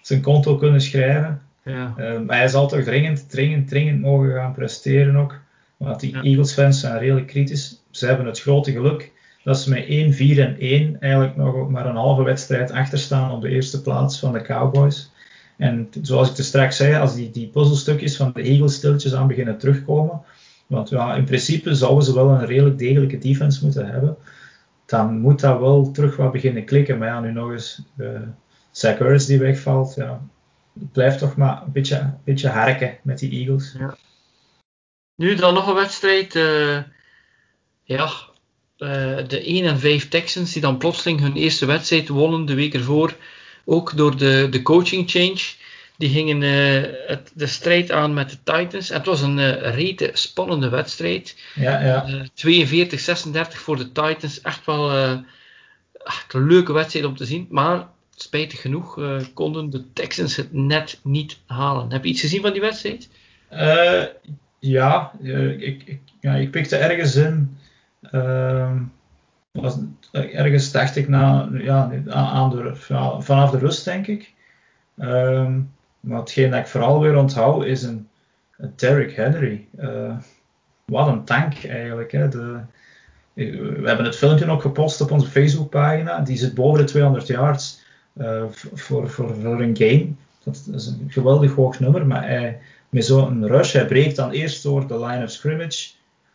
zijn konto kunnen schrijven. Ja. Uh, maar hij zal toch dringend, dringend, dringend mogen gaan presteren ook. Want die. Eagles-fans zijn redelijk kritisch. Ze hebben het grote geluk dat ze met 1, 4 en 1 eigenlijk nog maar een halve wedstrijd achter staan op de eerste plaats van de Cowboys. En zoals ik te straks zei, als die, die puzzelstukjes van de Eagles stiltjes aan beginnen terugkomen, want ja, in principe zouden ze wel een redelijk degelijke defense moeten hebben, dan moet dat wel terug wat beginnen klikken. Maar ja, nu nog eens uh, Zach Ertz die wegvalt, ja, het blijft toch maar een beetje, een beetje harken met die Eagles. Ja. Nu dan nog een wedstrijd. Uh, ja, uh, de 1 en 5 Texans die dan plotseling hun eerste wedstrijd wonnen de week ervoor. Ook door de, de coaching change. Die gingen het, de strijd aan met de Titans. En het was een uh, rete spannende wedstrijd. Ja, ja. 42-36 voor de Titans. Echt wel echt een leuke wedstrijd om te zien. Maar spijtig genoeg konden de Texans het net niet halen. Heb je iets gezien van die wedstrijd? Ja, ik, ik, ja, ik pikte ergens in. Ehm, was, ergens dacht ik na, ja, aan de, vanaf de rust, denk ik. Um, maar hetgeen dat ik vooral weer onthoud is een, Derrick Henry. Uh, wat een tank eigenlijk. Hè. De, we hebben het filmpje ook gepost op onze Facebookpagina. Die zit boven de 200 yards voor, voor, voor een game. Dat is een geweldig hoog nummer, maar hij, met zo'n rush, hij breekt dan eerst door de line of scrimmage.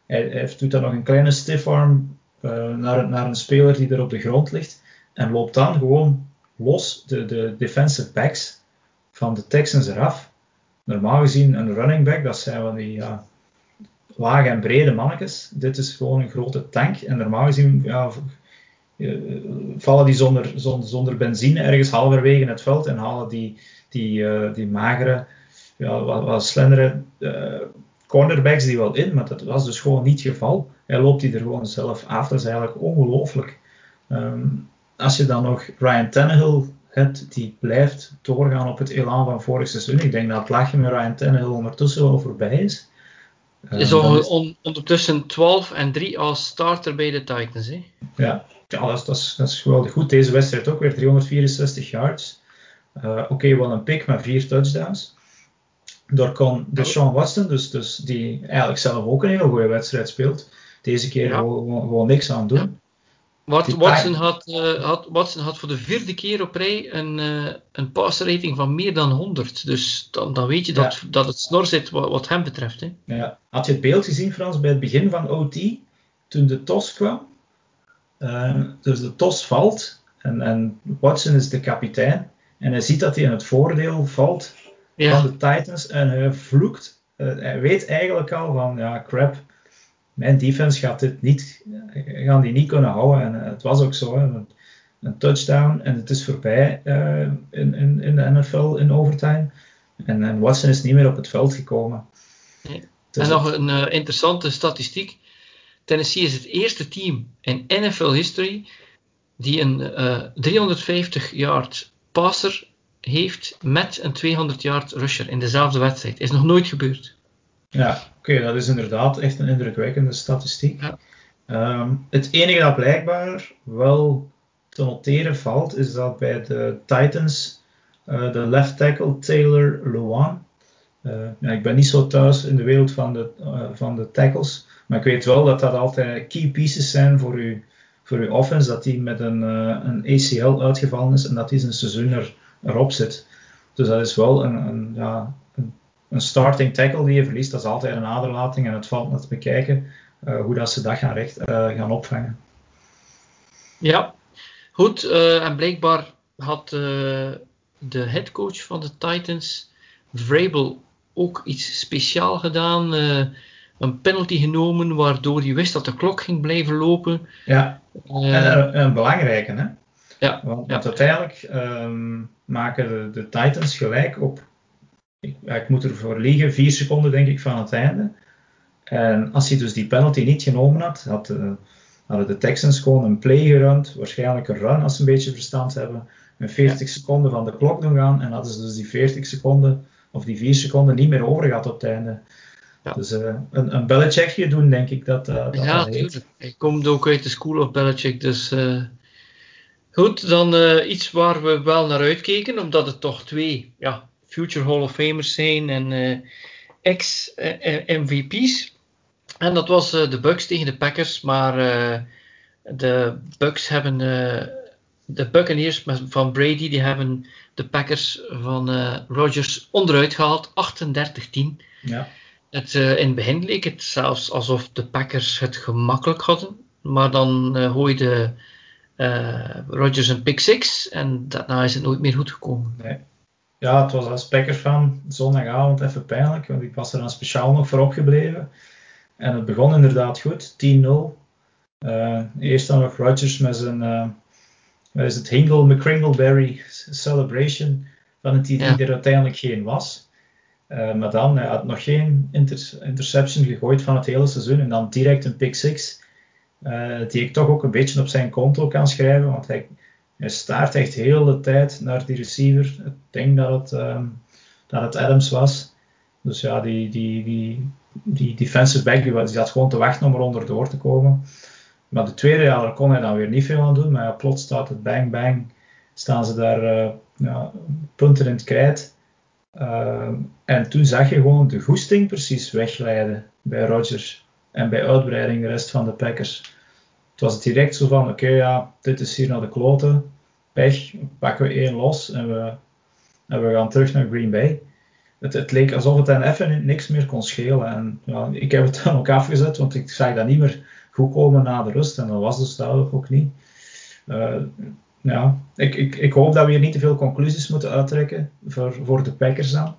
Hij, hij doet dan nog een kleine stiff arm uh, naar, naar een speler die er op de grond ligt. En loopt dan gewoon los de, de defensive backs van de Texans eraf. Normaal gezien een running back, dat zijn van die lage en brede mannetjes. Dit is gewoon een grote tank. En normaal gezien ja, eh, vallen die zonder, zonder, benzine ergens halverwege het veld en halen die, die, uh, die magere, ja, wat, wat slendere uh, cornerbacks die wel in, maar dat was dus gewoon niet het geval. Hij loopt die er gewoon zelf af. Dat is eigenlijk ongelooflijk. Um, als je dan nog Ryan Tannehill hebt, die blijft doorgaan op het elan van vorig seizoen. Ik denk dat het lachje met Ryan Tannehill ondertussen wel voorbij is. Um, is on, ondertussen 12 en 3 als starter bij de Titans. Hè? Ja, ja dat, is, dat, is, dat is geweldig goed. Deze wedstrijd ook weer 364 yards. Uh, Oké, okay, wel een pick, maar vier touchdowns. Door kon Deshaun Watson, dus, dus die eigenlijk zelf ook een hele goede wedstrijd speelt, deze keer ja. gewoon, gewoon, niks aan doen. Ja. Watson, had, uh, had, Watson had voor de vierde keer op rij een, uh, een rating van meer dan 100. Dus dan, dan weet je dat, ja. dat het snor zit wat, wat hem betreft. Hè. Ja. Had je het beeld gezien, Frans, bij het begin van OT, toen de tos kwam? Uh, dus de tos valt en, en Watson is de kapitein. En hij ziet dat hij in het voordeel valt ja. van de Titans en hij vloekt. hij weet eigenlijk al van, ja, crap, mijn defense gaat dit niet, gaan die niet kunnen houden. En het was ook zo. Een, een touchdown en het is voorbij uh, in, in, in de NFL in overtime. En, en, Watson is niet meer op het veld gekomen. Nee. Dus en nog een uh, interessante statistiek. Tennessee is het eerste team in NFL history die een uh, 350 yard passer heeft met een 200 yard rusher in dezelfde wedstrijd. Is nog nooit gebeurd. Ja, oké, dat is inderdaad echt een indrukwekkende statistiek. Ja. Um, het enige dat blijkbaar wel te noteren valt, is dat bij de Titans uh, de left tackle Taylor Lewan. Uh, ja, ik ben niet zo thuis in de wereld van de, uh, van de tackles, maar ik weet wel dat dat altijd key pieces zijn voor uw, voor uw offense, dat die met een, een ACL uitgevallen is en dat die zijn seizoen er, erop zit. Dus dat is wel een, een ja, een starting tackle die je verliest, dat is altijd een aderlating en het valt net te bekijken uh, hoe dat ze dat gaan, recht, uh, gaan opvangen. Ja, goed. Uh, en blijkbaar had de headcoach van de Titans, Vrabel, ook iets speciaal gedaan. een penalty genomen waardoor hij wist dat de klok ging blijven lopen. Ja, en een, een belangrijke hè. Ja, want, ja. uiteindelijk um, maken de, de Titans gelijk op ik, ik moet ervoor liggen, vier seconden denk ik van het einde. En als hij dus die penalty niet genomen had, had hadden de Texans gewoon een play gerund, waarschijnlijk een run als ze een beetje verstand hebben, met 40 seconden van de klok doen gaan en hadden ze dus die 40 seconden of die 4 seconden niet meer over gehad op het einde. Ja. Dus uh, een, een Belichickje doen, denk ik dat, uh, dat Ja, natuurlijk. Hij komt ook uit de School of Belichick, dus goed, dan iets waar we wel naar uitkeken, omdat het toch twee ja, future Hall of Famers zijn en uh, ex-MVP's. En dat was uh, de Bucks tegen de Packers, maar de Bucks hebben de Buccaneers van Brady, die hebben de Packers van Rodgers onderuit gehaald, 38-10. Ja. Het, in het begin leek het zelfs alsof de Packers het gemakkelijk hadden, maar dan gooide Rodgers een pick six en daarna is het nooit meer goed gekomen. Nee. Ja, het was als Packers van zondagavond even pijnlijk, want ik was er dan speciaal nog voor opgebleven. En het begon inderdaad goed, 10-0. Uh, eerst dan nog Rodgers met zijn, uh, is het Hingle McCringleberry celebration van het idee ja. er uiteindelijk geen was. Uh, maar dan, hij had nog geen inter interception gegooid van het hele seizoen en dan direct een pick six. Uh, die ik toch ook een beetje op zijn konto kan schrijven, want hij, staart echt heel de tijd naar die receiver. Ik denk dat het, um, dat het Adams was. Dus ja, die, die, die, die defensive back die, die zat gewoon te wachten om eronder door te komen. Maar de tweede, ja, daar kon hij dan weer niet veel aan doen. Maar ja, plots staat het bang bang, staan ze daar uh, ja, punten in het krijt. Uh, en toen zag je gewoon de goesting precies wegleiden bij Rodgers. En bij uitbreiding de rest van de Packers. Het was direct zo van, oké ja, dit is hier naar de kloten. Pech, pakken we één los en we, en we gaan terug naar Green Bay. Het, het, leek alsof het hen even niks meer kon schelen. En ja, ik heb het dan ook afgezet, want ik zag dat niet meer goed komen na de rust. En dat was dus duidelijk ook niet. Uh, ja, ik, ik, ik hoop dat we hier niet te veel conclusies moeten uittrekken voor, voor de Packers dan.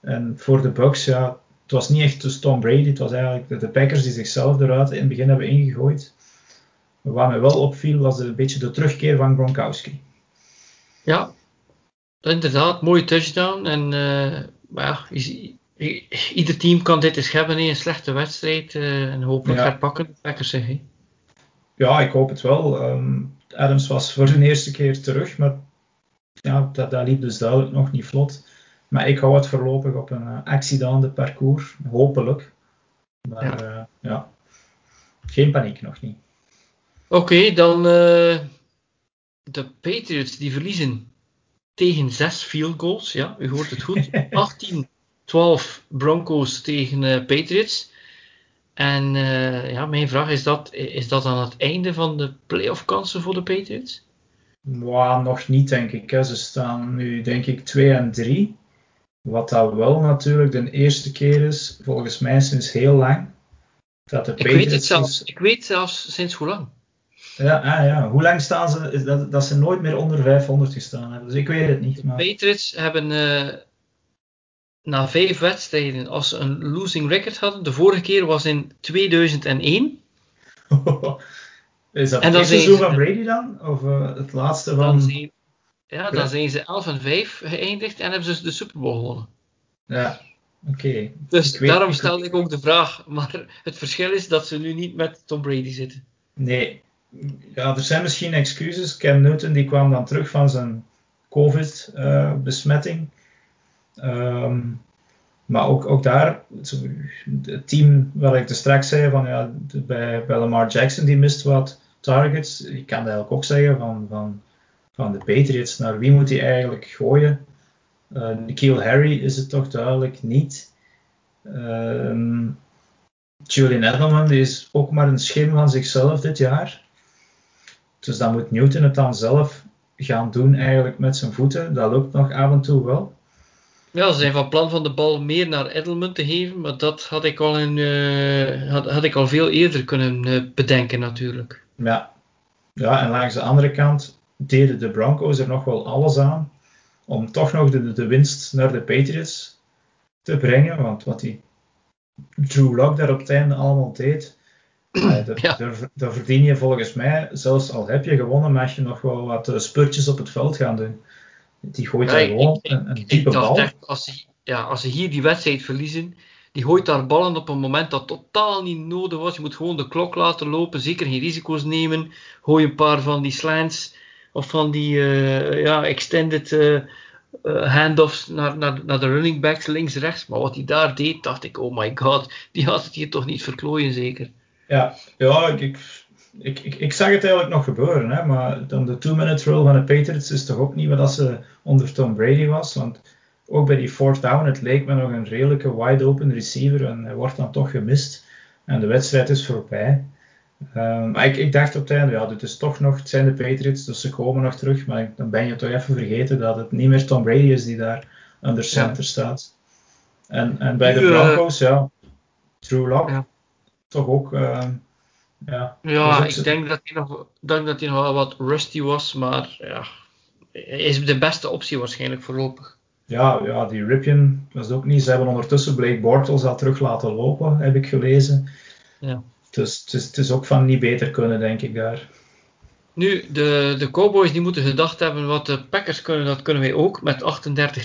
En voor de Bucks, ja, was niet echt dus Tom Brady, het was eigenlijk de Packers die zichzelf eruit in het begin hebben ingegooid. Wat mij wel opviel was een beetje de terugkeer van Gronkowski. Ja, inderdaad, mooie touchdown. En uh, maar ja, ieder team kan dit eens hebben in een slechte wedstrijd uh, en hopelijk ja. herpakken de Packers zich. Ja, ik hoop het wel. Um, Adams was voor de eerste keer terug, maar ja, dat, dat liep dus duidelijk nog niet vlot. Maar ik hou het voorlopig op een uh, accidente parcours, hopelijk. Maar ja, uh, ja. geen paniek nog niet. Oké, okay, dan uh, de Patriots die verliezen tegen zes field goals. Ja, u hoort het goed. 18-12 Broncos tegen Patriots. En uh, ja, mijn vraag is dat, is dat aan het einde van de playoff kansen voor de Patriots? Wow, nog niet denk ik. Hè. Ze staan nu denk ik 2 en 3. Wat dat wel natuurlijk de eerste keer is, volgens mij sinds heel lang, dat de Patriots... Ik weet het zelfs, ik weet zelfs sinds hoe lang. Ja, ah, ja. hoe lang staan ze, dat, dat ze nooit meer onder 500 gestaan hebben. Dus ik weet het niet. Maar... De Patriots hebben uh, na vijf wedstrijden, als ze een losing record hadden, de vorige keer was in 2001. is dat het seizoen van Brady dan? Of uh, het laatste van... Ja, dan zijn ze 11 en 5 geëindigd en hebben ze de Super Bowl gewonnen. Ja, oké. Okay. Dus weet, daarom stelde ik ook de vraag. Maar het verschil is dat ze nu niet met Tom Brady zitten. Nee. Ja, er zijn misschien excuses. Cam Newton die kwam dan terug van zijn COVID-besmetting. Uh, Um, maar ook, ook daar, het team waar ik er straks zei, van, ja, bij, bij Lamar Jackson die mist wat targets. Ik kan eigenlijk ook zeggen van, van, van de Patriots, naar wie moet hij eigenlijk gooien? Uh, Nikhil Harry is het toch duidelijk niet. Um, Julian Edelman die is ook maar een schim van zichzelf dit jaar. Dus dan moet Newton het dan zelf gaan doen eigenlijk met zijn voeten. Dat lukt nog af en toe wel. Ja, ze zijn van plan van de bal meer naar Edelman te geven, maar dat had ik al, in, uh, had, had ik al veel eerder kunnen uh, bedenken natuurlijk. Ja. ja, en langs de andere kant deden de Broncos er nog wel alles aan om toch nog de, de winst naar de Patriots te brengen, want wat die Drew Lock daar op het einde allemaal deed, uh, ja. daar verdien je volgens mij, zelfs al heb je gewonnen, mag je nog wel wat spurtjes op het veld gaan doen. Die gooit daar gewoon een, een diepe bal. Echt, als, ze, ja, als ze hier die wedstrijd verliezen, die gooit daar ballen op een moment dat totaal niet nodig was. Je moet gewoon de klok laten lopen, zeker geen risico's nemen. Gooi een paar van die slants of van die uh, ja, extended uh, uh, handoffs naar, naar, naar de running backs links, rechts. Maar wat hij daar deed, dacht ik, oh my god, die had het hier toch niet verklooien zeker. Ja, ja ik, ik, ik, ik zag het eigenlijk nog gebeuren, hè, maar dan de two-minute rule van de Patriots is toch ook niet wat ze onder Tom Brady was. Want ook bij die fourth down, het leek me nog een redelijke wide-open receiver en hij wordt dan toch gemist. En de wedstrijd is voorbij. Um, maar ik, ik, dacht op het einde, ja, dit is toch nog, het zijn de Patriots, dus ze komen nog terug. Maar dan ben je toch even vergeten dat het niet meer Tom Brady is die daar under center staat. En, en bij de Broncos, ja, True Lock, ja. toch ook... Uh, ja, ja ik denk dat, hij nog, denk dat hij nog wel wat rusty was, maar ja, is de beste optie waarschijnlijk voorlopig. Ja, ja die Ripien was ook niet. Ze hebben ondertussen Blake Bortles al terug laten lopen, heb ik gelezen. Ja. Dus het is, het is ook van niet beter kunnen, denk ik daar. Nu, de, de Cowboys die moeten gedacht hebben wat de Packers kunnen, dat kunnen wij ook, met 38-10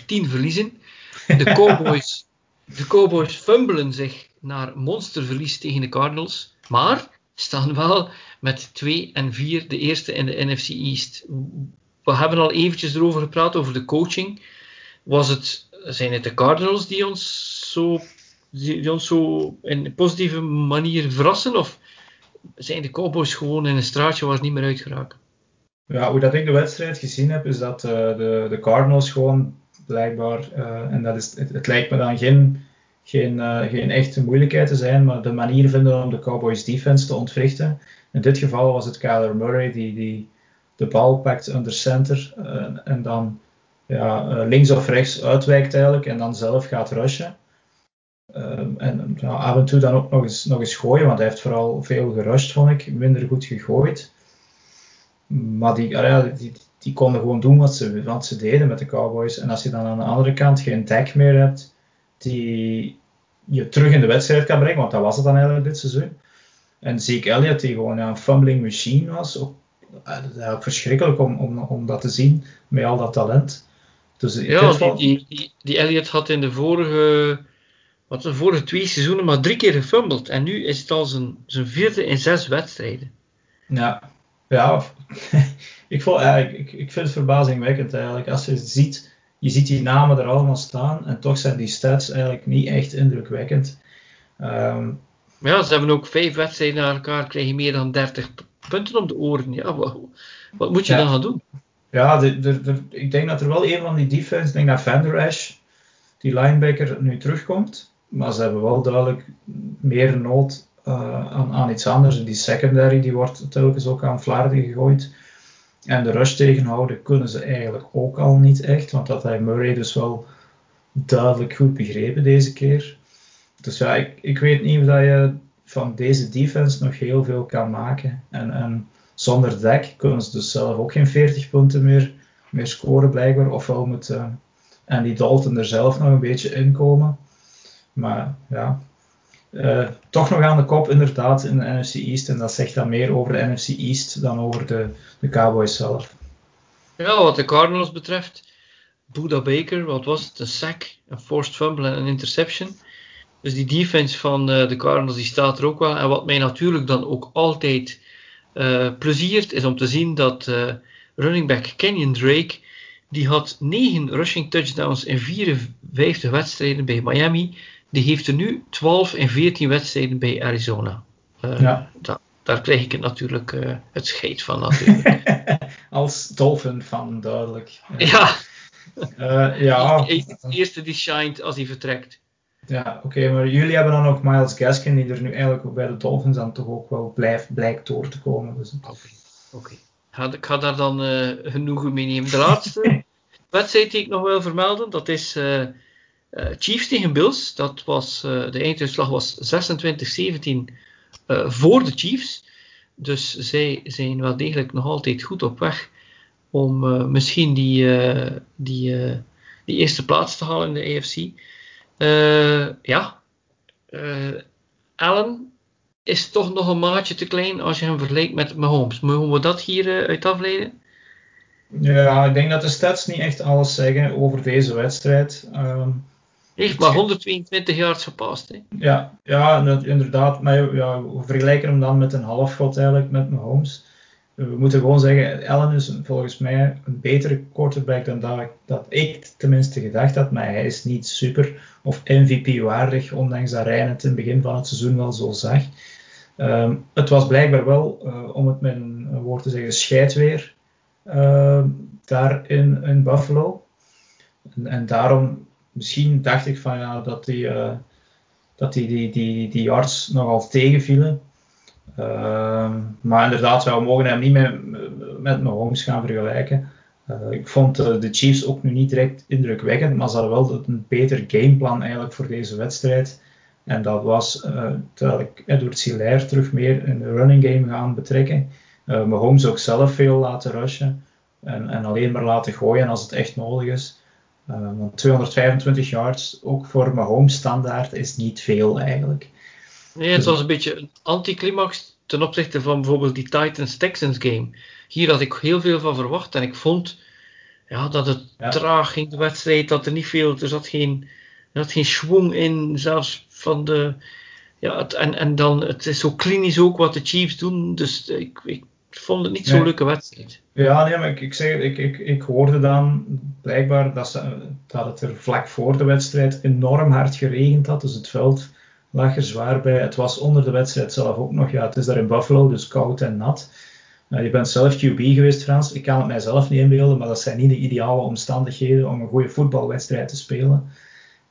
verliezen. De Cowboys, de Cowboys fumbelen zich naar monsterverlies tegen de Cardinals, maar staan wel met 2 en 4 de eerste in de NFC East. We hebben al eventjes erover gepraat, over de coaching. Was het, zijn het de Cardinals die ons zo, die ons zo in een positieve manier verrassen? Of zijn de Cowboys gewoon in een straatje waar ze niet meer uit geraken? Ja, hoe dat ik de wedstrijd gezien heb, is dat uh, de, de Cardinals gewoon blijkbaar, uh, en dat is, het, lijkt me dan geen, geen, uh, geen echte moeilijkheid te zijn, maar de manier vinden om de Cowboys defense te ontwrichten. In dit geval was het Kyler Murray die, die de bal pakt under center en dan ja, links of rechts uitwijkt eigenlijk en dan zelf gaat rushen. Um, en ja, af en toe dan ook nog eens, nog eens gooien, want hij heeft vooral veel gerust, vond ik. Minder goed gegooid. Maar die, ja, die, die konden gewoon doen wat ze, wat ze deden met de Cowboys. En als je dan aan de andere kant geen tag meer hebt, die je terug in de wedstrijd kan brengen, want dat was het dan eigenlijk dit seizoen. En Zeke Elliott, die gewoon een fumbling machine was, ook, dat is eigenlijk verschrikkelijk om, om, om dat te zien, met al dat talent. Dus ja, die, die, die, die Elliott had in de vorige wat de vorige twee seizoenen maar drie keer gefumbled. En nu is het al zijn, zijn vierde in zes wedstrijden. Ja, ja ik, vond, eigenlijk, ik, ik vind het verbazingwekkend eigenlijk. Als je ziet, je ziet die namen er allemaal staan. En toch zijn die stats eigenlijk niet echt indrukwekkend. Um, ja, ze hebben ook vijf wedstrijden naar elkaar. krijg je meer dan 30 punten op de oren. Ja, wat, wat moet je dan gaan doen? Ja, de, de, de, ik denk dat er wel een van die defense, ik denk dat Van Der Esch, die linebacker, nu terugkomt. Maar ze hebben wel duidelijk meer nood uh, aan, aan, iets anders. Die secondary die wordt telkens ook aan Vlaarden gegooid. En de rush tegenhouden kunnen ze eigenlijk ook al niet echt. Want dat hij Murray dus wel duidelijk goed begrepen deze keer. Dus ja, ik, ik weet niet of dat je van deze defense nog heel veel kan maken. En, en zonder dek kunnen ze dus zelf ook geen 40 punten meer, meer scoren blijkbaar. Ofwel moet uh, Andy Dalton er zelf nog een beetje inkomen. Maar ja, uh, toch nog aan de kop inderdaad in de NFC East. En dat zegt dan meer over de NFC East dan over de, de Cowboys zelf. Ja, wat de Cardinals betreft, Buda Baker, wat was het? Een sack, een forced fumble en een interception. Dus die defense van uh, de Cardinals die staat er ook wel. En wat mij natuurlijk dan ook altijd uh, pleziert, is om te zien dat running back Kenyon Drake, die had 9 rushing touchdowns in 54 wedstrijden bij Miami die heeft er nu 12 en 14 wedstrijden bij Arizona. Uh, ja. daar krijg ik het natuurlijk uh, het scheet van natuurlijk. Als Dolphin van duidelijk. Ja. Uh, ja. De eerste die shined als hij vertrekt. Ja, oké, maar jullie hebben dan ook Miles Gaskin, die er nu eigenlijk ook bij de Dolphins dan toch ook wel blijft, blijkt door te komen. Dus... Oké, okay. okay. ik ga daar dan genoegen mee nemen. De laatste wedstrijd die ik nog wil vermelden, dat is uh, Chiefs tegen Bills, dat was, uh, de einduitslag was 26-17 uh, voor de Chiefs. Dus zij zijn wel degelijk nog altijd goed op weg om misschien die, die, eerste plaats te halen in de AFC. ja, Allen is toch nog een maatje te klein als je hem vergelijkt met Mahomes. Mogen we dat hier uit afleiden? Ja, ik denk dat de stats niet echt alles zeggen over deze wedstrijd. Um, heeft maar 122 yards gepast. Hè? Ja, ja, inderdaad. Maar ja, we vergelijken hem dan met een halfgod eigenlijk, met Mahomes. We moeten gewoon zeggen, Allen is volgens mij een betere quarterback dan dat, dat ik tenminste gedacht had. Maar hij is niet super of MVP-waardig, ondanks dat Rijn het in het begin van het seizoen wel zo zag. Um, het was blijkbaar wel, uh, om het met een woord te zeggen, scheidweer uh, daar in, in Buffalo. En, en daarom misschien dacht ik van ja, dat die, uh, dat die, die, die, die yards nogal tegenvielen. Uh, maar inderdaad, we mogen hem niet met, met Mahomes gaan vergelijken. Uh, ik vond uh, de Chiefs ook nu niet direct indrukwekkend, maar ze hadden wel een beter gameplan eigenlijk voor deze wedstrijd. En dat was terwijl Edward Silaire terug meer in de running game gaan betrekken. Mahomes ook zelf veel laten rushen en, en alleen maar laten gooien als het echt nodig is. Uh, want 225 yards, ook voor mijn home standaard, is niet veel eigenlijk. Nee, het dus- was een beetje een anticlimax ten opzichte van bijvoorbeeld die Titans-Texans game. Hier had ik heel veel van verwacht en ik vond ja, dat het traag ging, de wedstrijd, dat er niet veel, er zat geen, er zat geen schwung in, zelfs van de, ja, het, en, en dan, het is zo klinisch ook wat de Chiefs doen, dus ik, ik vond het niet zo'n leuke wedstrijd. Ja, nee, maar ik, ik, zeg, ik, ik, ik hoorde dan blijkbaar dat, ze, dat het er vlak voor de wedstrijd enorm hard geregend had, dus het veld lag er zwaar bij. Het was onder de wedstrijd zelf ook nog, ja, het is daar in Buffalo, dus koud en nat. Nou, je bent zelf QB geweest, Frans. Ik kan het mijzelf niet inbeelden, maar dat zijn niet de ideale omstandigheden om een goede voetbalwedstrijd te spelen.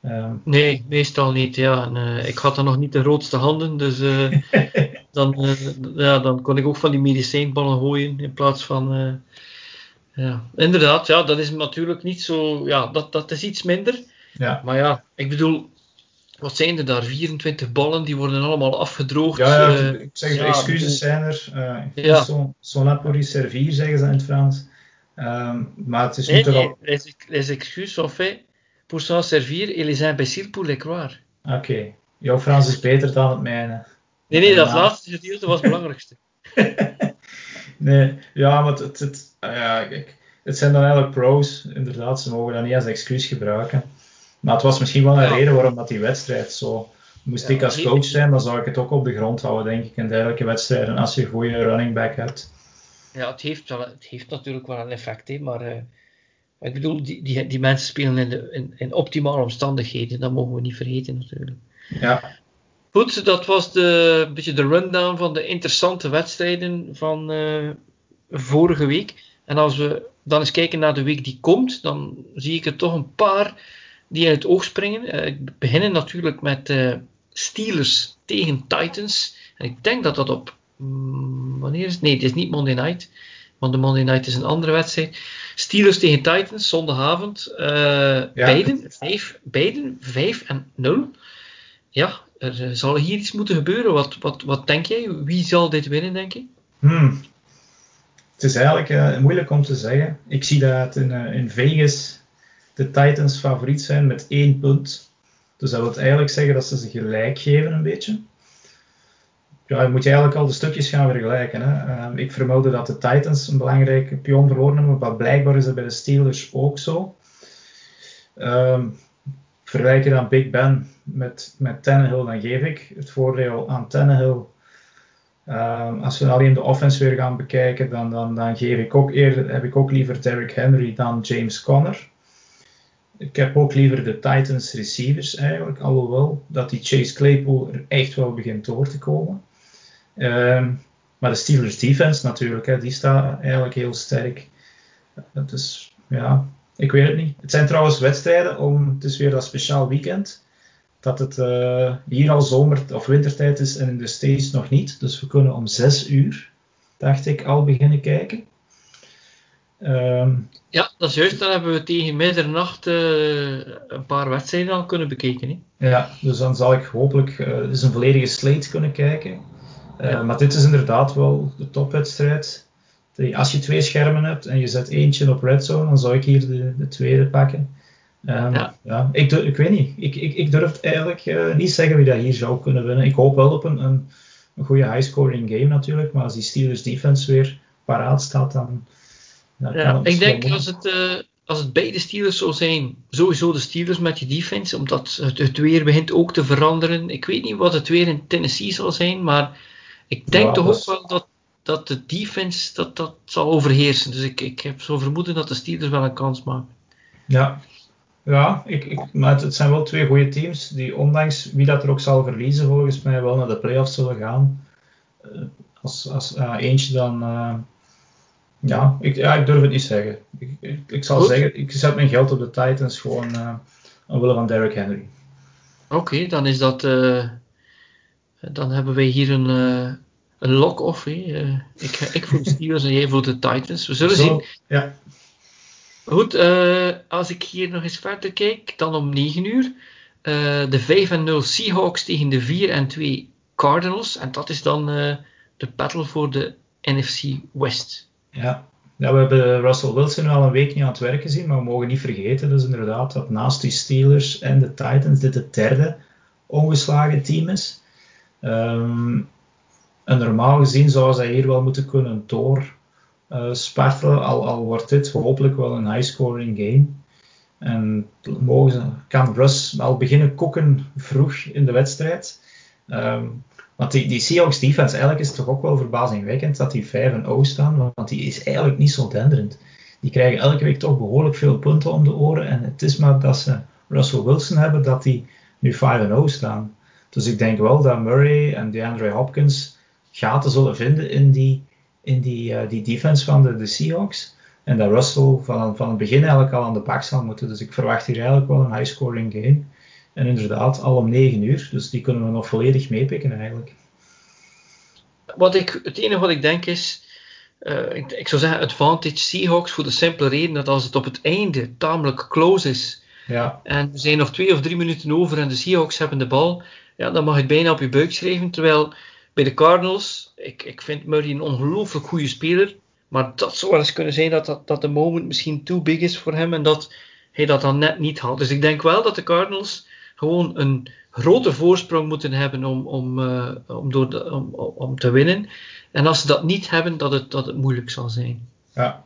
Ehm, nee, meestal niet. Ja. En, uh, ik had dan nog niet de grootste handen, dus uh, dan, uh, ja, dan kon ik ook van die medicijnballen gooien in plaats van. ja. Inderdaad, ja, dat is natuurlijk niet zo. Ja, dat, dat is iets minder. Ja. Maar ja, ik bedoel, wat zijn er daar? 24 ballen, die worden allemaal afgedroogd. Ja, ja ik zeg, de excuses zijn er. Ja. Son, son pour servir, zeggen ze in het Frans. Um, maar het is nee, nee, les, les excuses faits pour s'en servir les imbéciles pour les croire. Oké, okay. jouw Frans is beter dan het mijne. Nee, nee, dat laatste gedeelte was het belangrijkste. nee, ja, maar het, het, ja, kijk, het zijn dan eigenlijk pros, inderdaad, ze mogen dat niet als excuus gebruiken. Maar het was misschien wel een reden waarom dat die wedstrijd zo... Moest ik als coach zijn, dan zou ik het ook op de grond houden, denk ik, in dergelijke wedstrijden, als je een goede running back hebt. Ja, het heeft, wel, het heeft natuurlijk wel een effect, hè, maar... Uh, ik bedoel, die, die, die mensen spelen in, de, in, in optimale omstandigheden, dat mogen we niet vergeten natuurlijk. Ja. Goed, dat was de, een beetje de rundown van de interessante wedstrijden van uh, vorige week. En als we dan eens kijken naar de week die komt, dan zie ik er toch een paar die in het oog springen. Uh, ik beginnen natuurlijk met uh, Steelers tegen Titans. En ik denk dat dat op. Mm, wanneer is het? Nee, het is niet Monday night. Want de Monday night is een andere wedstrijd. Steelers tegen Titans, zondagavond. Uh, ja. beiden, 5, beiden 5 en 0. Ja, er zal hier iets moeten gebeuren. Wat, wat, wat denk jij? Wie zal dit winnen, denk je? Hmm. Het is eigenlijk moeilijk om te zeggen. Ik zie dat in, in Vegas de Titans favoriet zijn met één punt. Dus dat wil eigenlijk zeggen dat ze ze gelijk geven een beetje. Ja, je moet je eigenlijk al de stukjes gaan vergelijken. Hè. Uh, ik vermeldde dat de Titans een belangrijke pion verloren hebben, maar blijkbaar is dat bij de Steelers ook zo. Um, vergelijk je dan Big Ben met, met Tannehill, dan geef ik het voordeel aan Tannehill. Um, als we alleen de offense weer gaan bekijken, dan, dan, dan geef ik ook eerder, heb ik ook liever Derrick Henry dan James Conner. Ik heb ook liever de Titans receivers eigenlijk, alhoewel dat die Chase Claypool er echt wel begint door te komen. Um, maar de Steelers defense natuurlijk, hè, die staat eigenlijk heel sterk. Dus ja, ik weet het niet. Het zijn trouwens wedstrijden om, het is weer dat speciaal weekend, dat het uh, hier al zomer- of wintertijd is en in de States nog niet. Dus we kunnen om 6 uur, dacht ik, al beginnen kijken. Um, ja, dat is juist. Dan hebben we tegen middernacht uh, een paar wedstrijden al kunnen bekijken. Hè? Ja, dus dan zal ik hopelijk uh, dus een volledige slate kunnen kijken. Ja. Maar dit is inderdaad wel de topwedstrijd. Als je twee schermen hebt en je zet eentje op red zone, dan zou ik hier de, de tweede pakken. Um, ja. ja. ik, ik weet niet. Ik, ik, ik durf eigenlijk niet zeggen wie dat hier zou kunnen winnen. Ik hoop wel op een, een, een goede high-scoring game natuurlijk. Maar als die Steelers defense weer paraat staat, dan ja, ik denk als het, uh, als het beide Steelers zou zijn, sowieso de Steelers met je defense, omdat het, het, weer begint ook te veranderen. Ik weet niet wat het weer in Tennessee zal zijn, maar ik denk ja, toch ook wel dat, dat de defense dat, dat zal overheersen. Dus ik, ik heb zo vermoeden dat de Steelers wel een kans maken. Ja, ja ik, ik, maar het zijn wel twee goede teams die ondanks wie dat er ook zal verliezen, volgens mij wel naar de playoffs zullen gaan. Uh, als, als uh, eentje dan uh, ja, ik, ja, ik durf het niet zeggen. Ik, ik, ik zal Goed. zeggen, ik zet mijn geld op de Titans gewoon uh, omwille van Derrick Henry. Oké, okay, dan is dat. Dan hebben wij hier een, uh, een lock-off. Uh, ik, ik voel de Steelers en jij voelt de Titans. We zullen Zo, zien. Ja. Goed, als ik hier nog eens verder kijk, dan om 9 uur. de 5 en 0 Seahawks tegen de 4 en 2 Cardinals. En dat is dan de battle voor de NFC West. Ja. ja, we hebben Russell Wilson al een week niet aan het werk gezien, maar we mogen niet vergeten dus inderdaad dat naast die Steelers en de Titans dit het derde ongeslagen team is. Um, En normaal gezien zou zij hier wel moeten kunnen doorspartelen, al, al wordt dit hopelijk wel een high-scoring game. En mogen, kan Russ al beginnen koken vroeg in de wedstrijd. Um, want die, die Seahawks defense, eigenlijk is toch ook wel verbazingwekkend dat die 5-0 staan, want die is eigenlijk niet zo denderend. Die krijgen elke week toch behoorlijk veel punten om de oren. En het is maar dat ze Russell Wilson hebben, dat die nu 5-0 staan. Dus ik denk wel dat Murray en DeAndre Hopkins gaten zullen vinden in die, in die, uh, die defense van de, de Seahawks. En dat Russell van, van het begin eigenlijk al aan de bak zal moeten. Dus ik verwacht hier eigenlijk wel een high-scoring game. En inderdaad, al om 9 uur. Dus die kunnen we nog volledig meepikken eigenlijk. Wat ik, het enige wat ik denk is. Uh, ik, ik, zou zeggen advantage Seahawks voor de simpele reden dat als het op het einde tamelijk close is. Ja. En er zijn nog twee of drie minuten over en de Seahawks hebben de bal. Ja, dan mag het bijna op je buik schrijven. Terwijl bij de Cardinals, ik, ik vind Murray een ongelooflijk goede speler. Maar dat zou wel eens kunnen zijn dat, dat, dat de moment misschien too big is voor hem en dat hij dat dan net niet had. Dus ik denk wel dat de Cardinals gewoon een grote voorsprong moeten hebben om, om, uh, om, door om, om te winnen. En als ze dat niet hebben, dat het, dat het moeilijk zal zijn. Ja,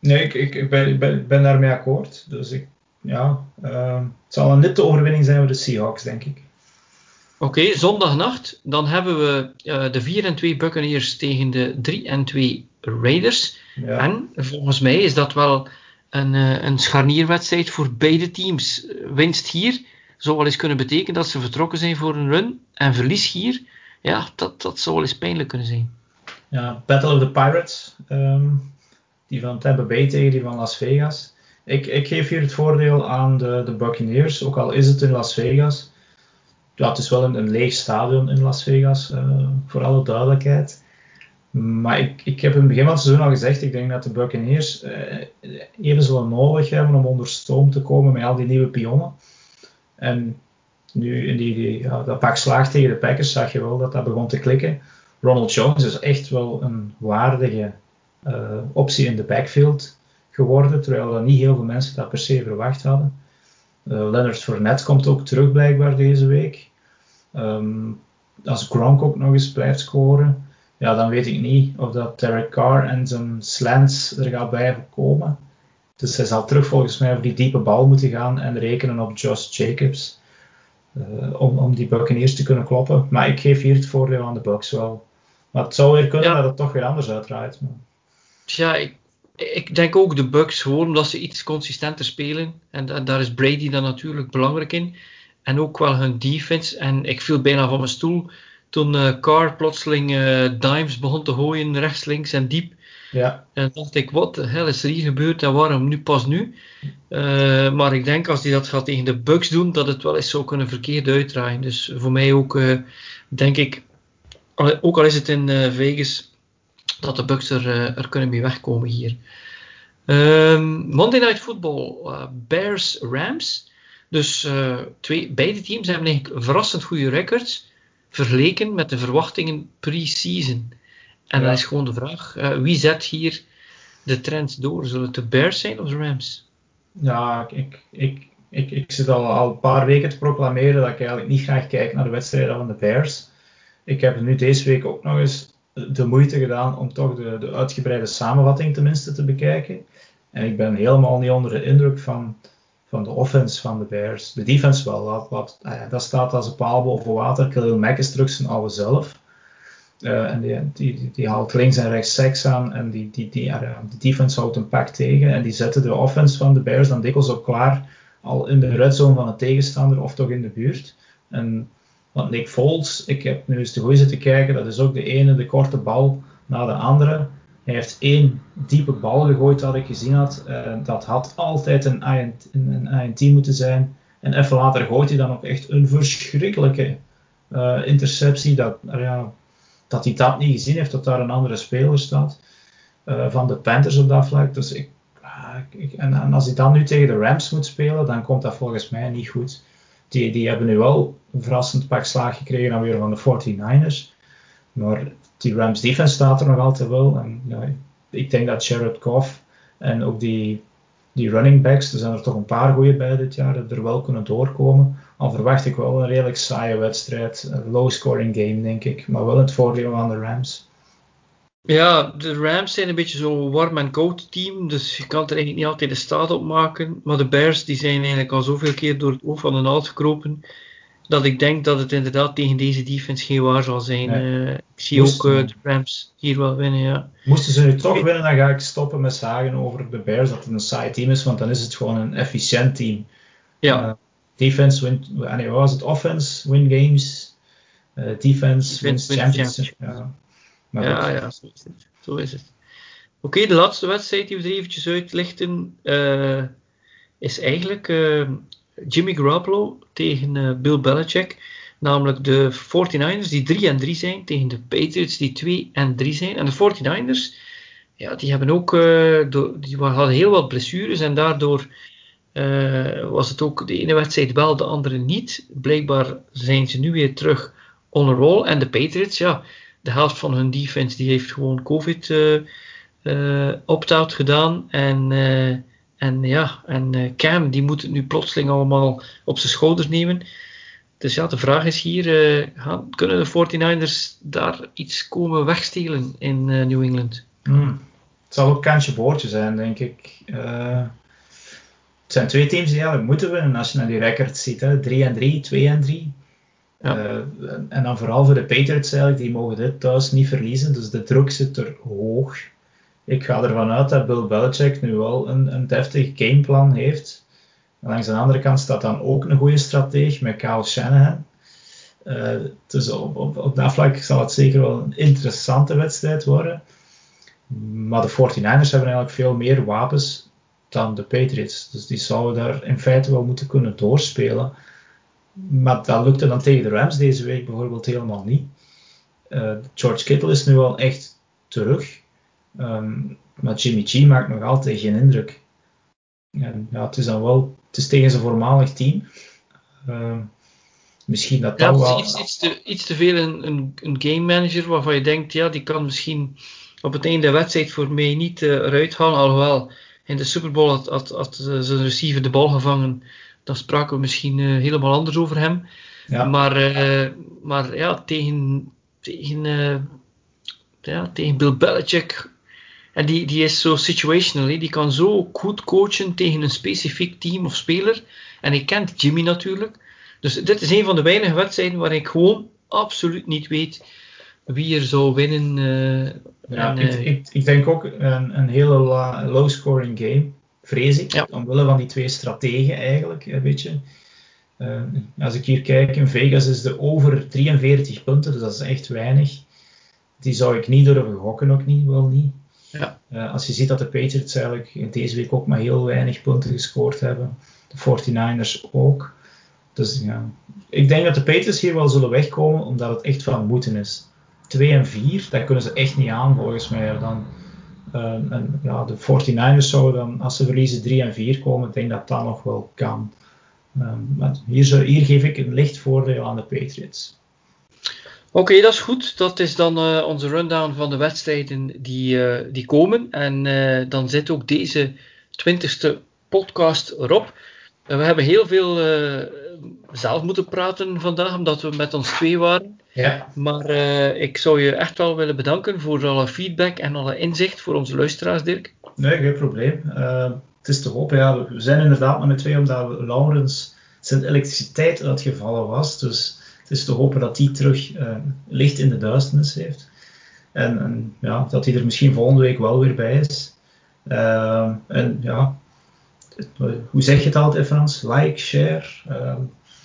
nee, ik, ik, ik, ben, ben, ben daarmee akkoord. Dus ik, ja, uh, het zal een nette overwinning zijn voor de Seahawks, denk ik. Oké, okay, zondagnacht. Dan hebben we uh, de 4 en 2 Buccaneers tegen de 3 en 2 Raiders. Ja. En volgens mij is dat wel een, uh, een scharnierwedstrijd voor beide teams. Winst hier zou wel eens kunnen betekenen dat ze vertrokken zijn voor een run. En verlies hier, ja, dat, dat zou wel eens pijnlijk kunnen zijn. Ja, Battle of the Pirates. Um, die van Tampa Bay tegen die van Las Vegas. Ik, ik geef hier het voordeel aan de, de Buccaneers, ook al is het in Las Vegas. Ja, het is wel een, een leeg stadion in Las Vegas, uh, voor alle duidelijkheid. Maar ik, ik heb in het begin van het seizoen al gezegd, ik denk dat de Buccaneers uh, even zullen nodig hebben om onder stoom te komen met al die nieuwe pionnen. En nu in die, die ja, dat pak slaag tegen de Packers zag je wel dat dat begon te klikken. Ronald Jones is echt wel een waardige uh, optie in de backfield geworden, terwijl dat niet heel veel mensen dat per se verwacht hadden. Leonard Fournette komt ook terug blijkbaar deze week. Um, als Gronk ook nog eens blijft scoren, ja, dan weet ik niet of dat Derek Carr en zijn slants er gaat blijven komen. Dus hij zal terug volgens mij over die diepe bal moeten gaan en rekenen op Josh Jacobs. Uh, om, om die Buccaneers te kunnen kloppen. Maar ik geef hier het voordeel aan de Bucks wel. Maar het zou weer kunnen ja. dat het toch weer anders uitdraait. Maar... Ja, ik, ik denk ook de Bucks gewoon omdat ze iets consistenter spelen. En, en, daar is Brady dan natuurlijk belangrijk in. En ook wel hun defense. En ik viel bijna van mijn stoel toen uh, Carr plotseling uh, dimes begon te gooien rechts, links en diep. Ja. En dacht ik, wat de hel is er hier gebeurd en waarom nu pas nu? Uh, maar ik denk als hij dat gaat tegen de Bucks doen, dat het wel eens zou kunnen verkeerd uitdraaien. Dus voor mij ook, denk ik, ook al is het in Vegas, dat de Bucks er, er kunnen mee wegkomen hier. Um, Monday Night Football, Bears Dus twee, beide teams hebben eigenlijk verrassend goede records vergeleken met de verwachtingen pre-season. En ja. dan is gewoon de vraag, uh, wie zet hier de trend door? Zullen het de Bears zijn of de Rams? Ja, ik, ik, ik, ik zit al, al een paar weken te proclameren dat ik eigenlijk niet graag kijk naar de wedstrijden van de Bears. Ik heb nu deze week ook nog eens de moeite gedaan om toch de, de uitgebreide samenvatting tenminste te bekijken. En ik ben helemaal niet onder de indruk van van de offense van de Bears. De defense wel, ah dat staat als een paal boven water. Khalil Mack is terug zijn oude zelf. Uh, en die, die, die, haalt links en rechts seks aan en die, die, die, uh, de defense houdt een pak tegen. En die zetten de offense van de Bears dan dikwijls ook klaar al in de red zone van de tegenstander of toch in de buurt. En want Nick Foles, ik heb nu eens de goede zitten kijken, dat is ook de ene, de korte bal na de andere. Hij heeft één diepe bal gegooid dat ik gezien had. Uh, dat had altijd een INT, een INT moeten zijn. En even later gooit hij dan ook echt een verschrikkelijke uh, interceptie. Dat, uh, ja, dat hij dat niet gezien heeft, dat daar een andere speler staat. van de Panthers op dat vlak. Dus ik, ik en, als hij dan nu tegen de Rams moet spelen, dan komt dat volgens mij niet goed. Die, die hebben nu wel een verrassend pak slaag gekregen dan weer van de 49ers. Maar die Rams defense staat er nog altijd wel. En ja, ik denk dat Jared Goff en ook die, die running backs, er zijn er toch een paar goede bij dit jaar, dat er wel kunnen doorkomen. al verwacht ik wel een redelijk saaie wedstrijd. Een low scoring game, denk ik. Maar wel het voordeel aan de Rams. Ja, de Rams zijn een beetje zo'n warm en koud team, dus je kan er eigenlijk niet altijd de staat op maken. Maar de Bears die zijn eigenlijk al zoveel keer door het oog van de naald gekropen, dat ik denk dat het inderdaad tegen deze defense geen waar zal zijn. Uh, ik zie ook uh, de Rams hier wel winnen, ja. Moesten ze nu toch winnen, dan ga ik stoppen met zagen over de Bears dat het een saai team is, want dan is het gewoon een efficiënt team. Ja. Uh, defense wint, nee, wat was het? Offense win games, defense wins championships. Ja. Maar ja, ja, zo is het. Zo is het. Oké, de laatste wedstrijd die we er eventjes uitlichten is eigenlijk Jimmy Garoppolo tegen uh, Bill Belichick. Namelijk de 49ers die 3 en 3 zijn tegen de Patriots die 2 en 3 zijn. En de 49ers, ja, die hebben ook die hadden heel wat blessures en daardoor was het ook de ene wedstrijd wel, de andere niet. Blijkbaar zijn ze nu weer terug on a roll. En de Patriots, ja, de helft van hun defense die heeft gewoon COVID uh, opt-out gedaan. En, en ja, en Cam die moet het nu plotseling allemaal op zijn schouders nemen. Dus ja, de vraag is hier, gaan, kunnen de 49ers daar iets komen wegstelen in New England? Hmm. Het zal ook kantje boordje zijn, denk ik. het zijn twee teams die eigenlijk moeten winnen als je naar die records ziet. Hè. 3 en 3, 2 en 3. Ja. Uh, en dan vooral voor de Patriots eigenlijk, die mogen dit thuis niet verliezen, dus de druk zit er hoog. Ik ga ervan uit dat Bill Belichick nu wel een, een deftig gameplan heeft. En langs de andere kant staat dan ook een goede strateeg met Kyle Shanahan. Uh, dus op, op, dat vlak zal het zeker wel een interessante wedstrijd worden. Maar de 49ers hebben eigenlijk veel meer wapens dan de Patriots. Dus die zouden daar in feite wel moeten kunnen doorspelen. Maar dat lukte dan tegen de Rams deze week bijvoorbeeld helemaal niet. Uh, George Kittle is nu al echt terug. Um, maar Jimmy G maakt nog altijd geen indruk. En, ja, het is dan wel, het is tegen zijn voormalig team. Uh, misschien dat ja, dat wel... Iets, iets, te, iets te veel een, een, een game manager waarvan je denkt, ja, die kan misschien op het einde der wedstrijd voor mij niet uh, eruit halen. Alhoewel, in de Super Bowl had, had, had zijn receiver de bal gevangen dan spraken we misschien uh, helemaal anders over hem. Ja. Maar, uh, maar ja, tegen, tegen, ja, tegen Bill Belichick. En die, die is zo situational. Die kan zo goed coachen tegen een specifiek team of speler. En hij kent Jimmy natuurlijk. Dus dit is een van de weinige wedstrijden waar ik gewoon absoluut niet weet wie er zou winnen. ja, en, ik, ik, ik, denk ook een, een hele low-scoring game vrees ik. Ja. Omwille van die twee strategen eigenlijk, een beetje. Uh, als ik hier kijk, in Vegas is de over 43 punten, dus dat is echt weinig. Die zou ik niet durven gokken, ook niet, wel niet. Ja. Uh, als je ziet dat de Patriots eigenlijk deze week ook maar heel weinig punten gescoord hebben. De 49ers ook. Dus ja, ik denk dat de Patriots hier wel zullen wegkomen, omdat het echt van moeten is. 2 en 4, dat kunnen ze echt niet aan volgens mij. Dan, Uh, en ja, de 49ers zouden dan, als ze verliezen, 3 en 4 komen. Ik denk dat dat nog wel kan. Um, maar hier, hier, geef ik een licht voordeel aan de Patriots. Oké, okay, dat is goed. Dat is dan uh, onze rundown van de wedstrijden die, uh, die komen. En dan zit ook deze 20ste podcast erop. we hebben heel veel zelf moeten praten vandaag, omdat we met ons twee waren. Ja. Maar ik zou je echt wel willen bedanken voor alle feedback en alle inzicht voor onze luisteraars, Dirk. Nee, geen probleem. Het is te hopen. Ja, we zijn inderdaad maar met twee, omdat Laurens zijn elektriciteit uitgevallen was. Dus het is te hopen dat die terug uh, licht in de duisternis heeft. En, en, ja, dat hij er misschien volgende week wel weer bij is. en ja, hoe zeg je het altijd, Frans? Like, share.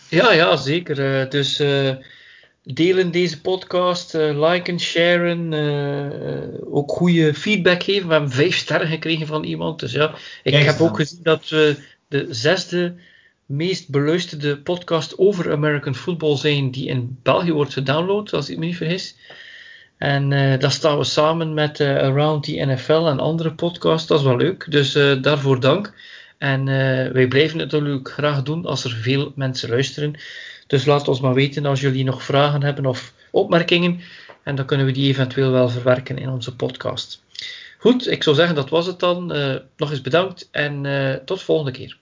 Ja, ja, zeker. dus delen deze podcast, uh, liken, sharen, uh, ook goede feedback geven. We hebben vijf sterren gekregen van iemand. Dus ja, ik heb ook gezien dat we de zesde meest beluisterde podcast over American football zijn die in België wordt gedownload, als ik me niet vergis. En uh, daar staan we samen met Around the NFL en andere podcasts. Dat is wel leuk. Dus daarvoor dank. En wij blijven het natuurlijk graag doen als er veel mensen luisteren. Dus laat ons maar weten als jullie nog vragen hebben of opmerkingen. En dan kunnen we die eventueel wel verwerken in onze podcast. Goed, ik zou zeggen dat was het dan. Nog eens bedankt en tot volgende keer.